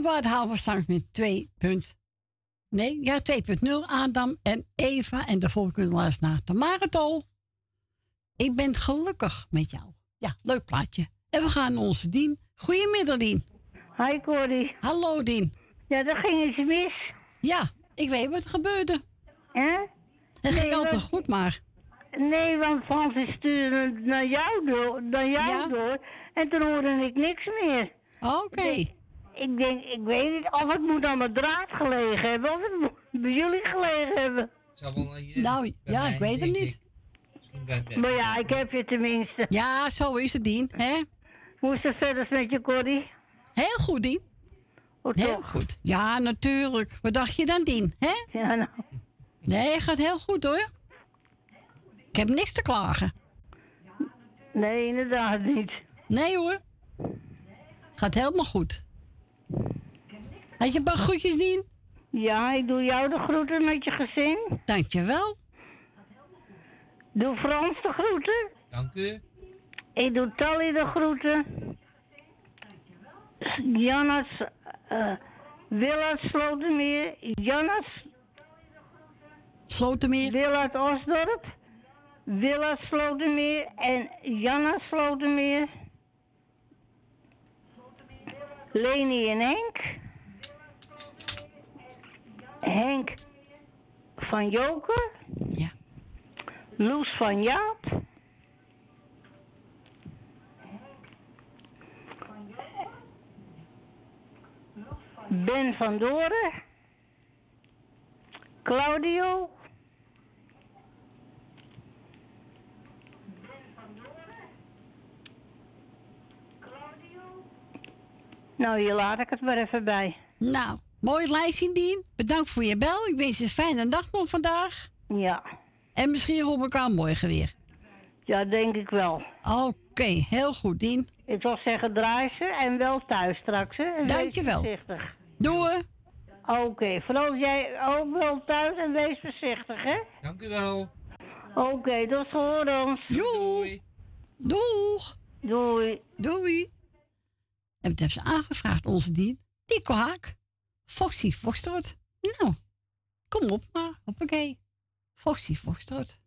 We straks met 2. punt- Nee, ja, 2.0. Adam en Eva. En kunnen we luisteren naar Tamara Tol. Ik ben gelukkig met jou. Ja, leuk plaatje. En we gaan naar onze Dien. Goedemiddag, Dien. Hi, Corrie. Hallo, Dien. Ja, dat ging iets mis. Ja, ik weet wat er gebeurde. Hè? Het ging want- goed, maar... Nee, want Francis stuurde naar jou door, naar jou door. En toen hoorde ik niks meer. Oké. Ik denk, ik weet niet of het moet aan mijn draad gelegen hebben of het moet bij jullie gelegen hebben. Nou, ja, ik weet het niet. Maar ja, ik heb je tenminste. Ja, zo is het, Dien. Hè? Hoe is het verder met je, Corrie? Heel goed, Dien. heel goed. Ja, natuurlijk. Wat dacht je dan, Dien? Hè? Ja, nou. Nee, gaat heel goed, hoor. Ik heb niks te klagen. Nee, inderdaad niet. Nee, hoor. Gaat helemaal goed. Had je een paar groetjes, Dien? Ja, ik doe jou de groeten met je gezin. Dankjewel. Doe Frans de groeten. Dank u. Ik doe Tally de groeten. Jannes, eh Willard Slotermeer, Jannes Slotermeer. Willard Osdorp, Willard Slotermeer en Janna Slotermeer. Leni en Henk. Henk van Joker. Ja. Loes van Jaap. Ben van Doren. Claudio. Nou, hier laat ik het maar even bij. Nou, mooi lijstje, Dien. Bedankt voor je bel. Ik wens je een fijne dag nog vandaag. Ja. En misschien horen we elkaar morgen weer. Ja, denk ik wel. Oké. Heel goed, Dien. Ik wil zeggen, draai ze en wel thuis straks. Hè? En wees Dankjewel. voorzichtig. Doei. Oké, vooral jij ook wel thuis en wees voorzichtig, hè? Dank u wel. Oké, tot horens. Doei. Doeg. Doei. Doei. En wat hebben ze aangevraagd, onze Dien? Nico Haak. Foxy Foxtrot. Nou, kom op maar. Hoppakee. Foxy Foxtrot.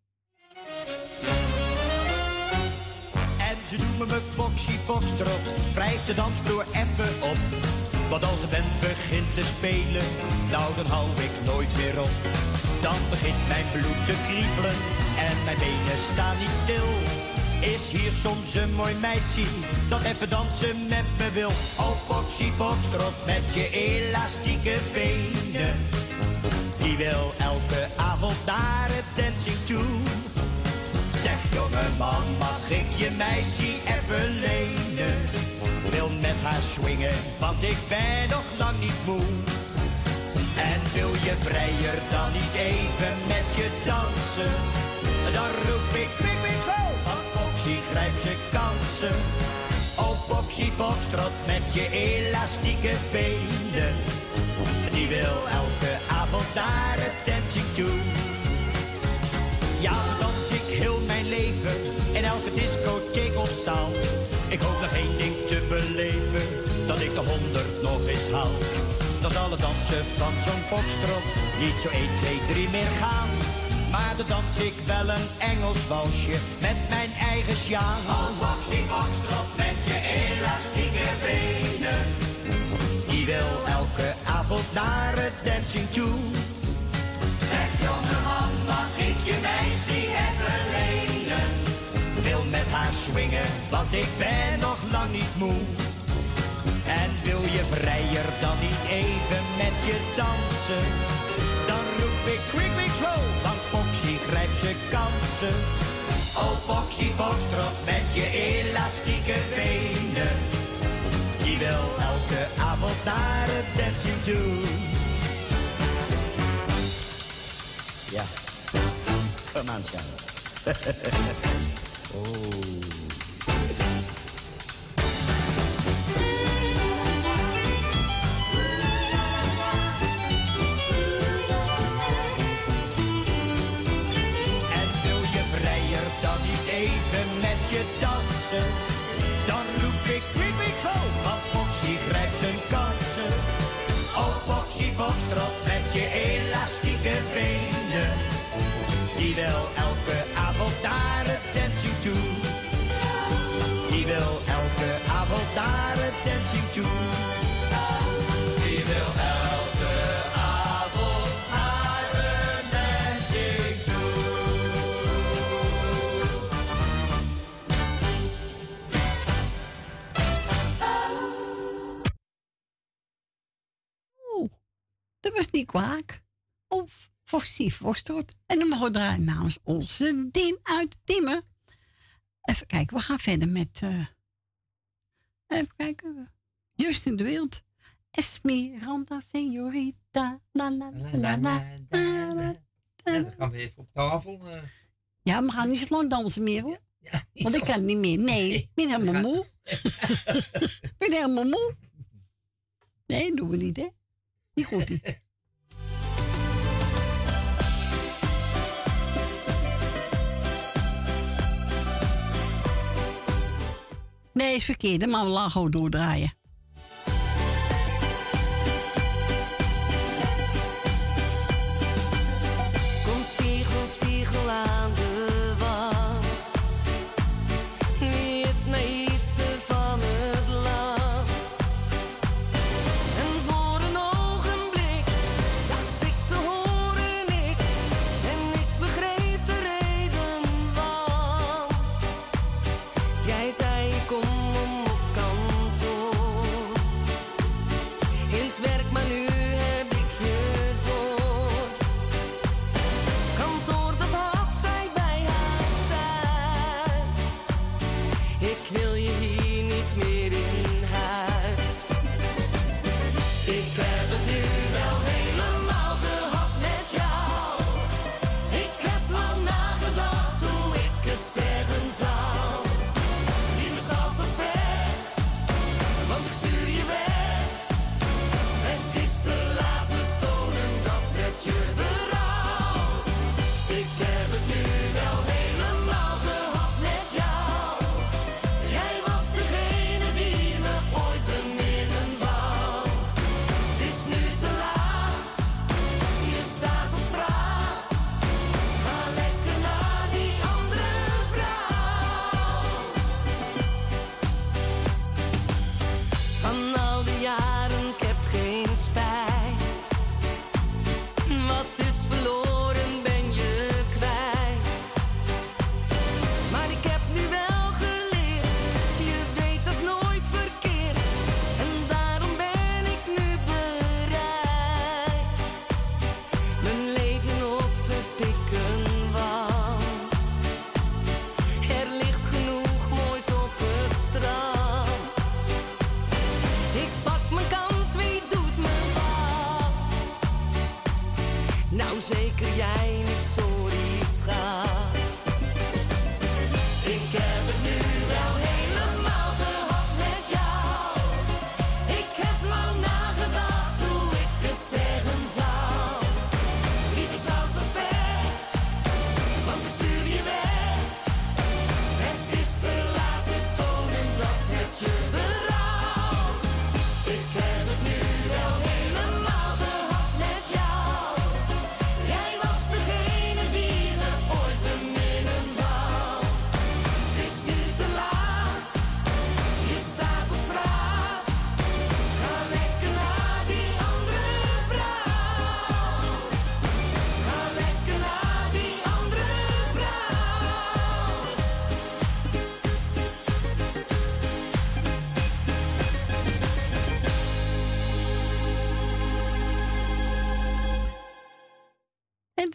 En ze noemen me Foxy Foxtrot. Wrijf de dansvloer even op. Want als de band begint te spelen, nou dan hou ik nooit meer op. Dan begint mijn bloed te kriebelen en mijn benen staan niet stil. Is hier soms een mooi meisje dat even dansen met me wil? Oh Foxy Foxtrot met je elastieke benen. Die wil elke avond naar het dancing toe. Zeg jongeman, mag ik je meisje even lenen? Wil met haar swingen, want ik ben nog lang niet moe. En wil je vrijer dan niet even met je dansen? Dan roep ik kwik, kwik, Foxy grijpt zijn kansen. Oh Foxy Foxtrot met je elastieke benen. Die wil elke avond naar het dancing toe. Ja, zo dans ik heel mijn leven in elke discotheek of zaal. Ik hoop nog één ding te beleven, dat ik de honderd nog eens haal. Dan zal het dansen van zo'n foxtrot niet zo 1, 2, 3 meer gaan. Maar dan dans ik wel een Engels walsje met mijn eigen sjaal. Oh, Foxy Foxtrot met je elastieke benen. Die wil elke avond naar het dancing toe. Zeg jongeman, mag ik je meisje even lenen? Wil met haar swingen, want ik ben nog lang niet moe. En wil je vrijer dan niet even met je dansen? Dan roep ik quick, quick, slow, kansen. Oh Foxy Foxtrot met je elastieke benen. Die wil elke avond naar het dancing toe. Ja. Kom aan, *laughs* oh. Dan roep ik quick, slow, want Foxy grijpt zijn kansen. Oh Foxy Foxtrot met je elastieke benen. Die wil elke avond naar het toe. Die wil elke avond naar was niet kwaak. Of Foxy Foxtrot. En dan mogen we draaien namens onze Dien uit Diemen. Even kijken, we gaan verder met... eh, even kijken. Justin de Wild. Esmeralda, señorita. La la la la dan gaan we even op tafel. eh. Ja, we gaan niet zo lang dansen meer hoor. Want ik kan niet meer. Nee, ik ben helemaal moe. *laughs* Ik ben helemaal moe. Nee, doen we niet, hè? Niet goed. die. Nee, is verkeerd. Maar we gewoon doordraaien.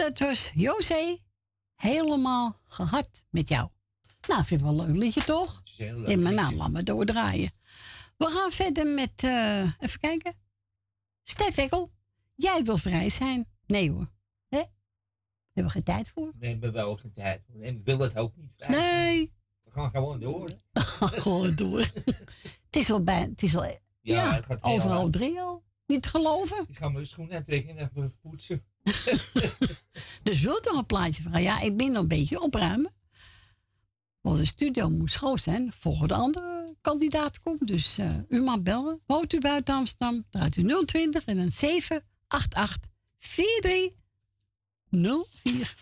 Dat was José. Helemaal gehad met jou. Nou, vind ik wel een leuk liedje, toch? leuk maar nou, liedje. laat maar doordraaien. We gaan verder met, eh, even kijken. Stef Ekkel, jij wil vrij zijn. Nee hoor. Hè? We hebben geen tijd voor. We hebben wel geen tijd. voor. En ik wil het ook niet. vrij zijn. Nee. We gaan gewoon door. *laughs* Gewoon door. het is wel bij, het is wel, ja, het gaat overal drie al. Niet te geloven. Ik ga mijn schoenen aantrekken en even poetsen. *laughs* Dus wilt u nog een plaatje vragen? Ja, ik ben nog een beetje opruimen. Want de studio moet schoon zijn voor de andere kandidaat komt. Dus eh, u mag bellen. Woont u buiten Amsterdam? Draait u 020 en dan 788 4304.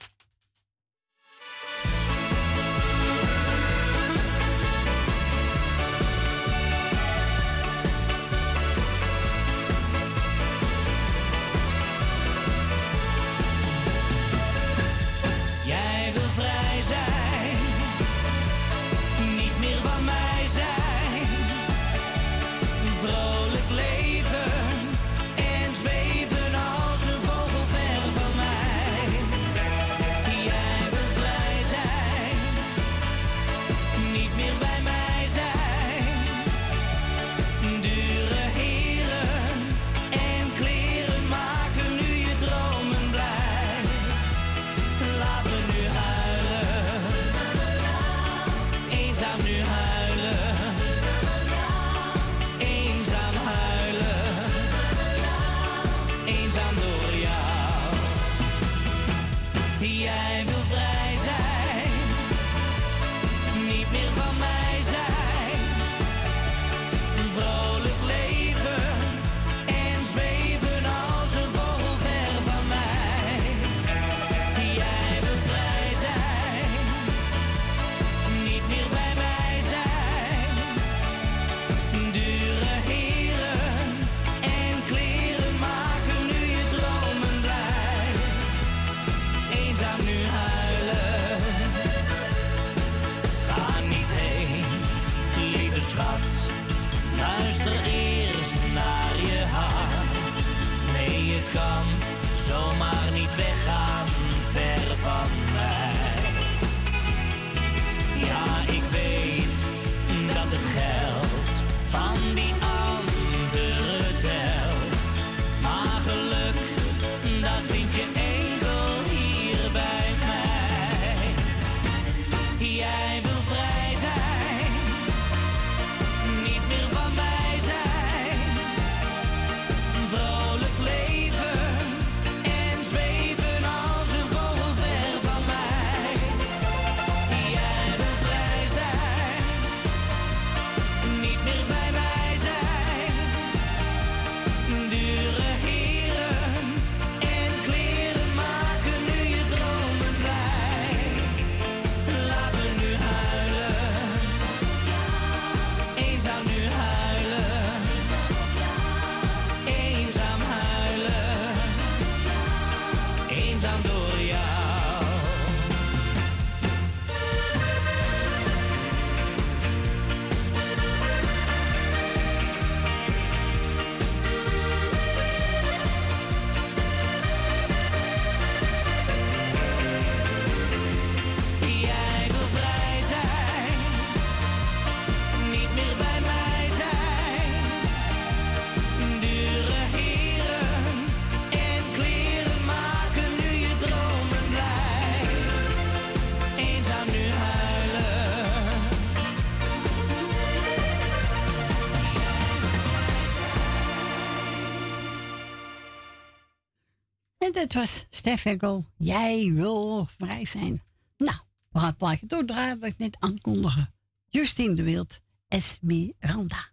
En dat was Stef Ekkel. Jij wil vrij zijn. Nou, we gaan het plaatje doordraaien wat ik net aankondigen. Justine de Wild. Esmeralda,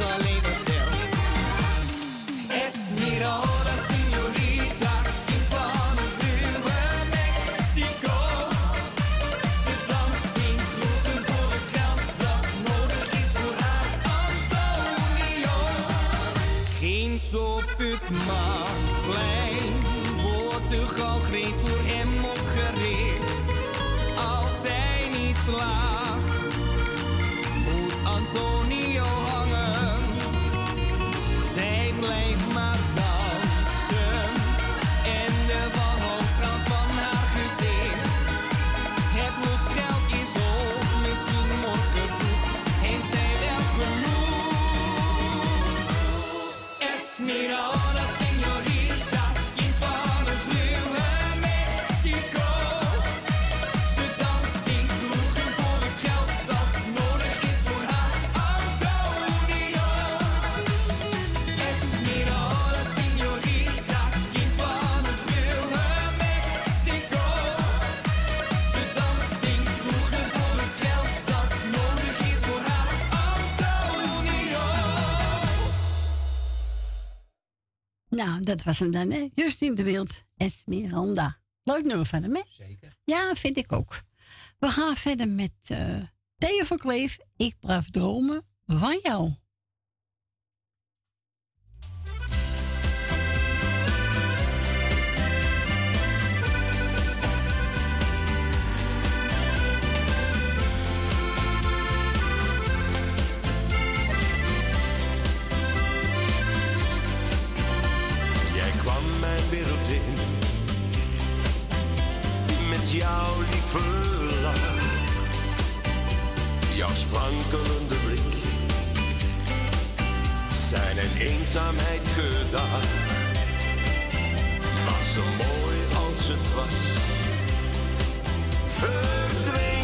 Alleen de wereld is waar. Esmeralda, señorita, van het ruwe Mexico. Ze danst in grote boeken voor het geld dat nodig is voor haar Antonio. Ginds op het maand blijft Portugal-Greens voor hem opgericht. Als zij niet slaapt. Nou, dat was hem dan, hè? Justine de Wild, Esmeralda. Leuk nummer van hem. Zeker. Ja, vind ik ook. We gaan verder met uh, Theo van Kleef. Ik blijf dromen van jou. jouw lieve lach. Jouw sprankelende blik. Zijn een eenzaamheid gedaan, was zo mooi als het was. Verdween.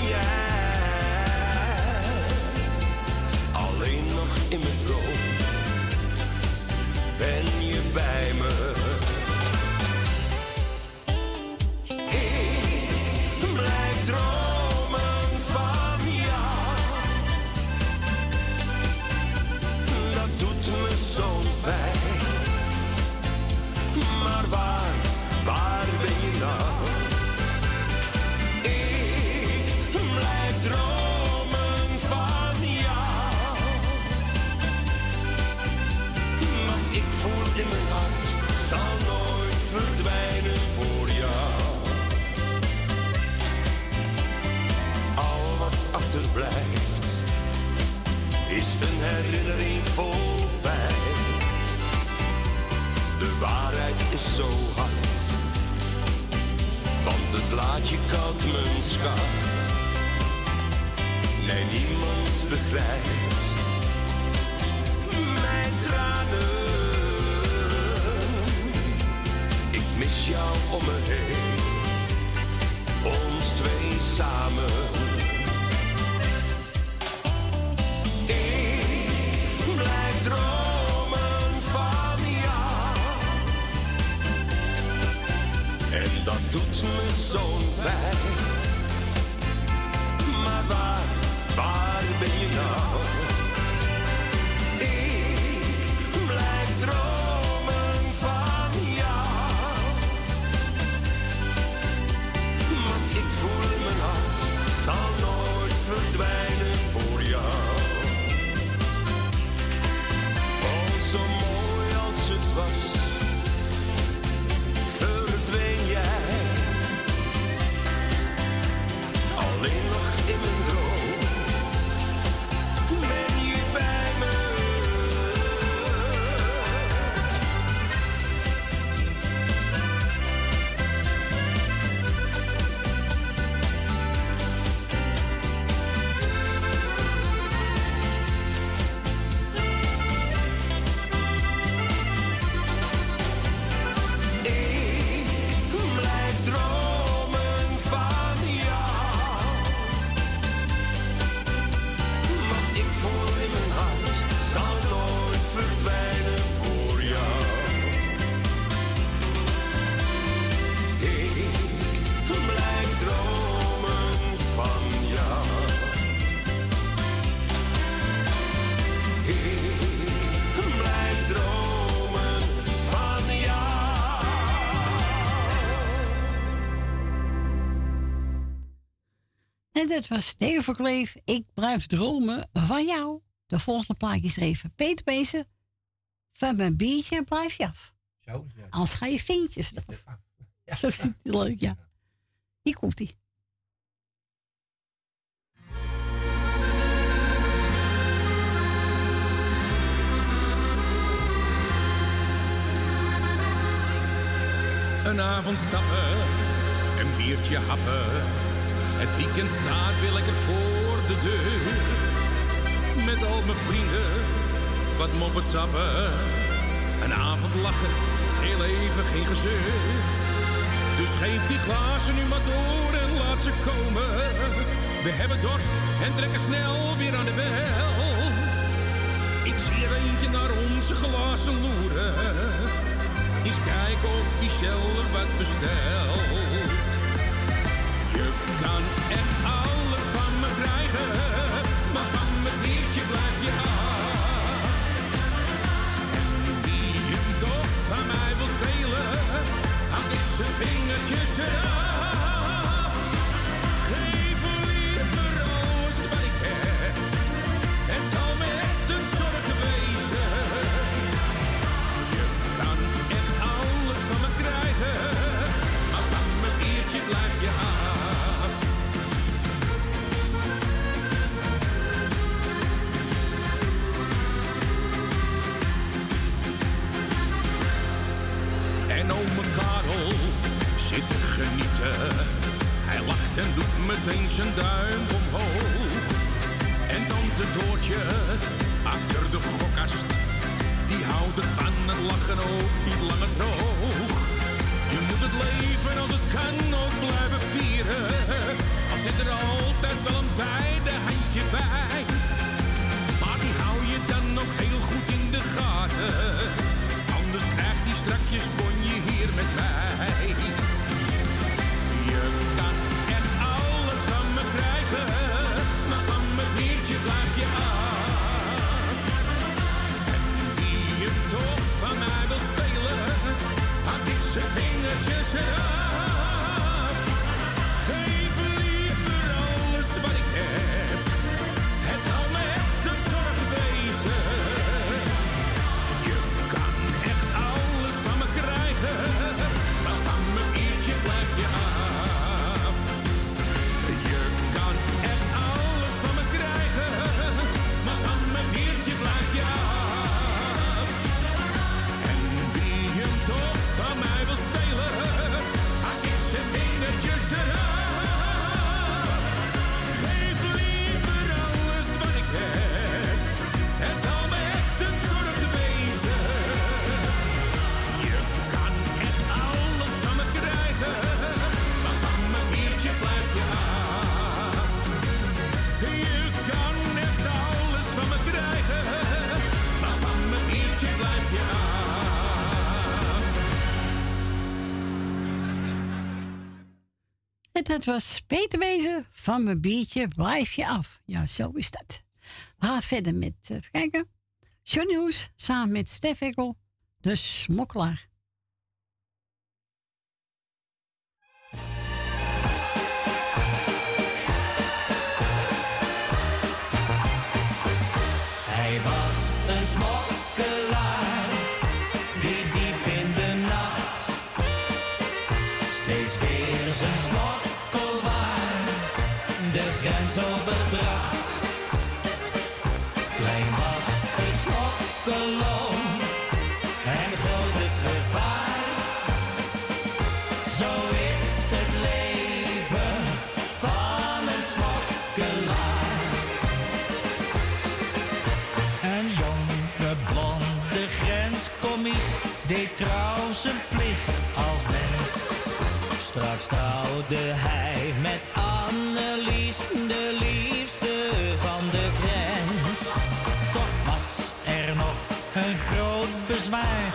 En dat was Theo Verkleef. Ik blijf dromen van jou. De volgende plaatje is er even Peter Bezen. Van mijn biertje blijf je af. Zo. Anders ga je vinkjes eraf. Zo ziet het leuk, ja. Hier komt ie. Een avond stappen, een biertje happen. Het weekend staat weer lekker voor de deur. Met al mijn vrienden, wat moppen tappen. Een avond lachen, heel even geen gezeur. Dus geef die glazen nu maar door en laat ze komen. We hebben dorst en trekken snel weer aan de bel. Ik zie er eentje naar onze glazen loeren. Eens kijken of zelf wat bestelt. Had ik zijn duim omhoog. En tante Doortje achter de gokkast. Die houdt ervan het lachen ook niet langer droog. Je moet het leven als het kan ook blijven vieren. Al zit er altijd wel een beide handje bij. Maar die hou je dan ook heel goed in de gaten. Anders krijgt hij strakjes dat was Peter Wezen van mijn biertje blijf je af. Ja, zo is dat. We gaan verder met, eh, kijken. Johnny Hoes samen met Stef Ekkel, de smokkelaar. Straks trouwde hij met Annelies, de liefste van de grens. Toch was er nog een groot bezwaar,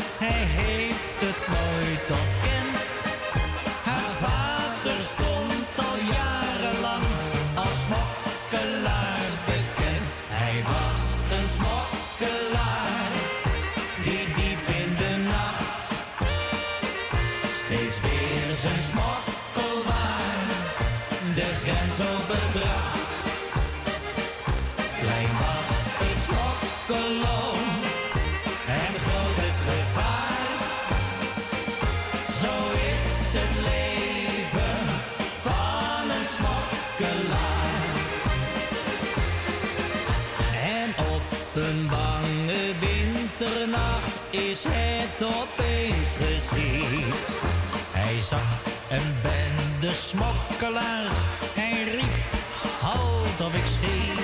En ben de smokkelaars. Hij riep, halt of ik schiet.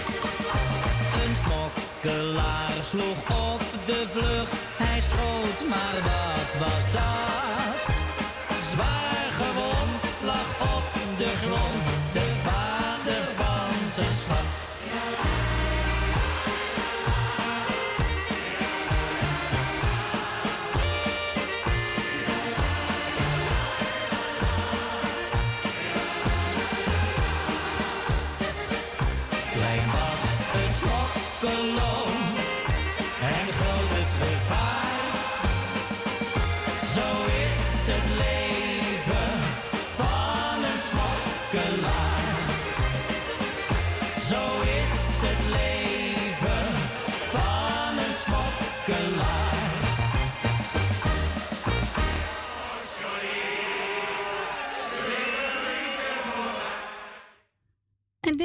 Een smokkelaar sloeg op de vlucht. Hij schoot, maar wat was dat?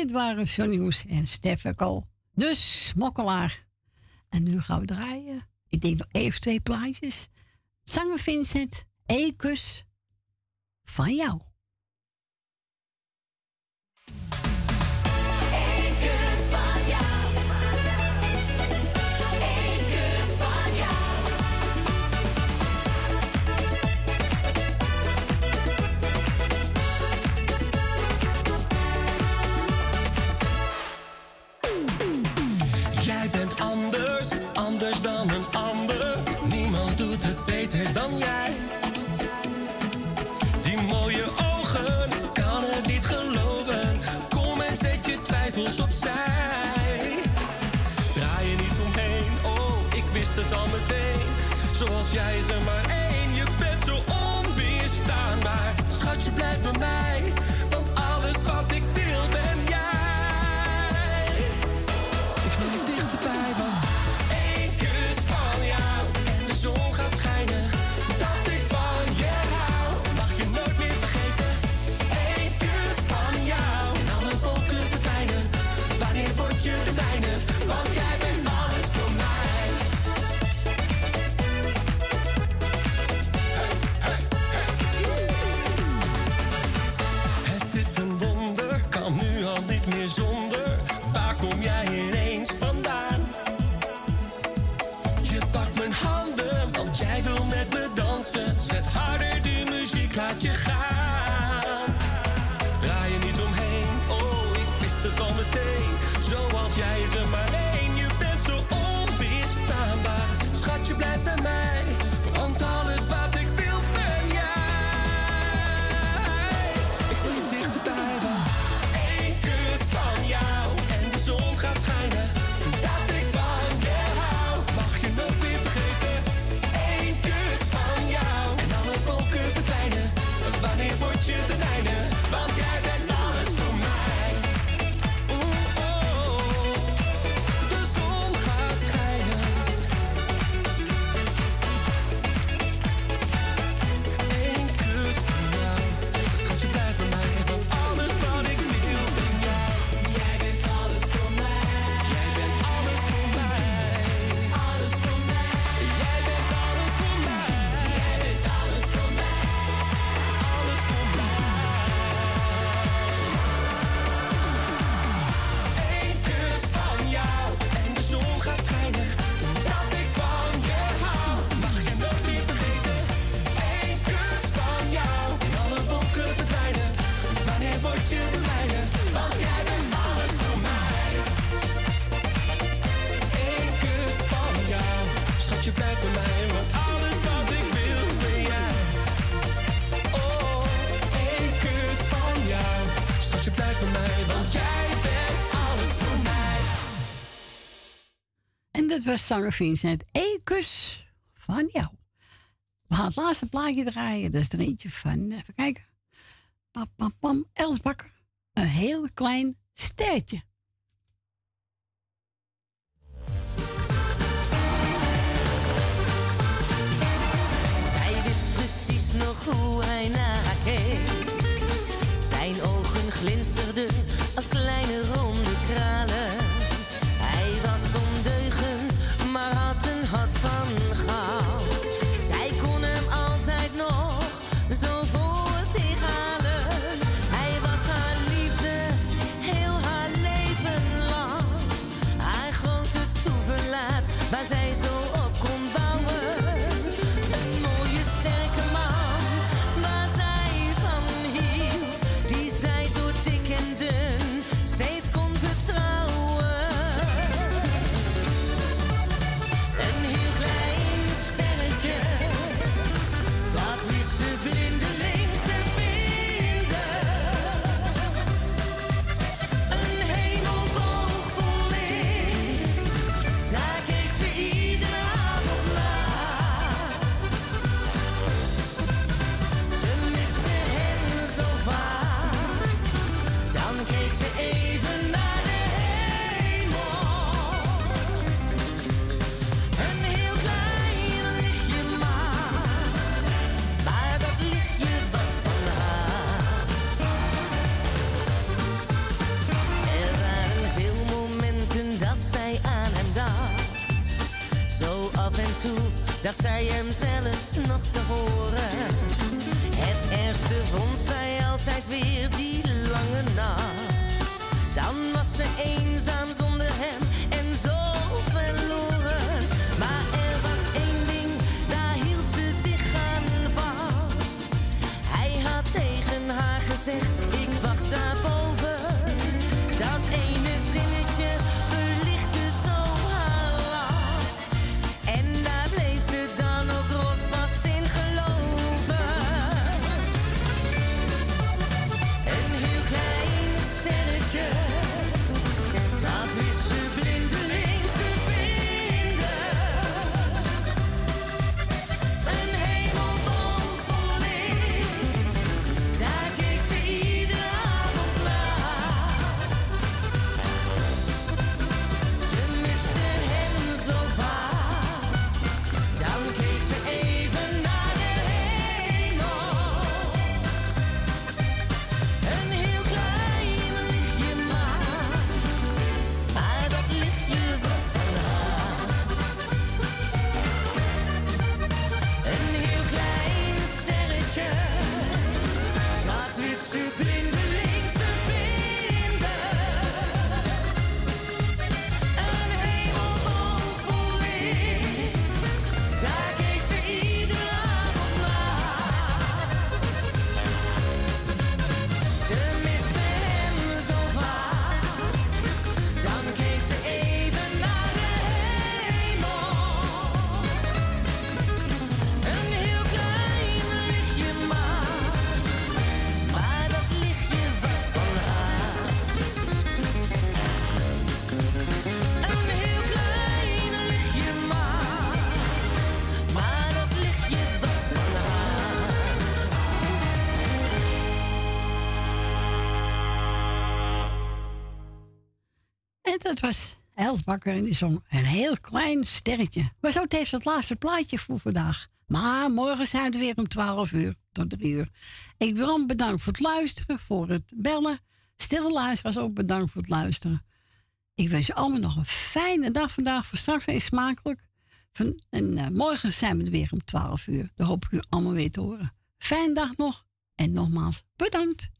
dit waren Sonny en Stefan Dus, mokkelaar. En nu gaan we draaien. Ik denk nog even twee plaatjes. Zanger Vincent, één van jou. jij ze maar dat was zanger Vincent Ekus van jou. We gaan het laatste plaatje draaien. Dat is er eentje van, eh, even kijken. Pam, pam, pam, Een heel klein sterretje. Was Els Bakker en die zong een heel klein sterretje. Maar zo heeft het laatste plaatje voor vandaag. Maar morgen zijn we weer om 12 uur tot 3 uur. Ik wil bedankt voor het luisteren, voor het bellen. Stille luisteraars ook bedankt voor het luisteren. Ik wens je allemaal nog een fijne dag vandaag. Voor straks weer smakelijk. Van, en eh, morgen zijn we er weer om 12 uur. Dan hoop ik u allemaal weer te horen. Fijne dag nog. En nogmaals bedankt.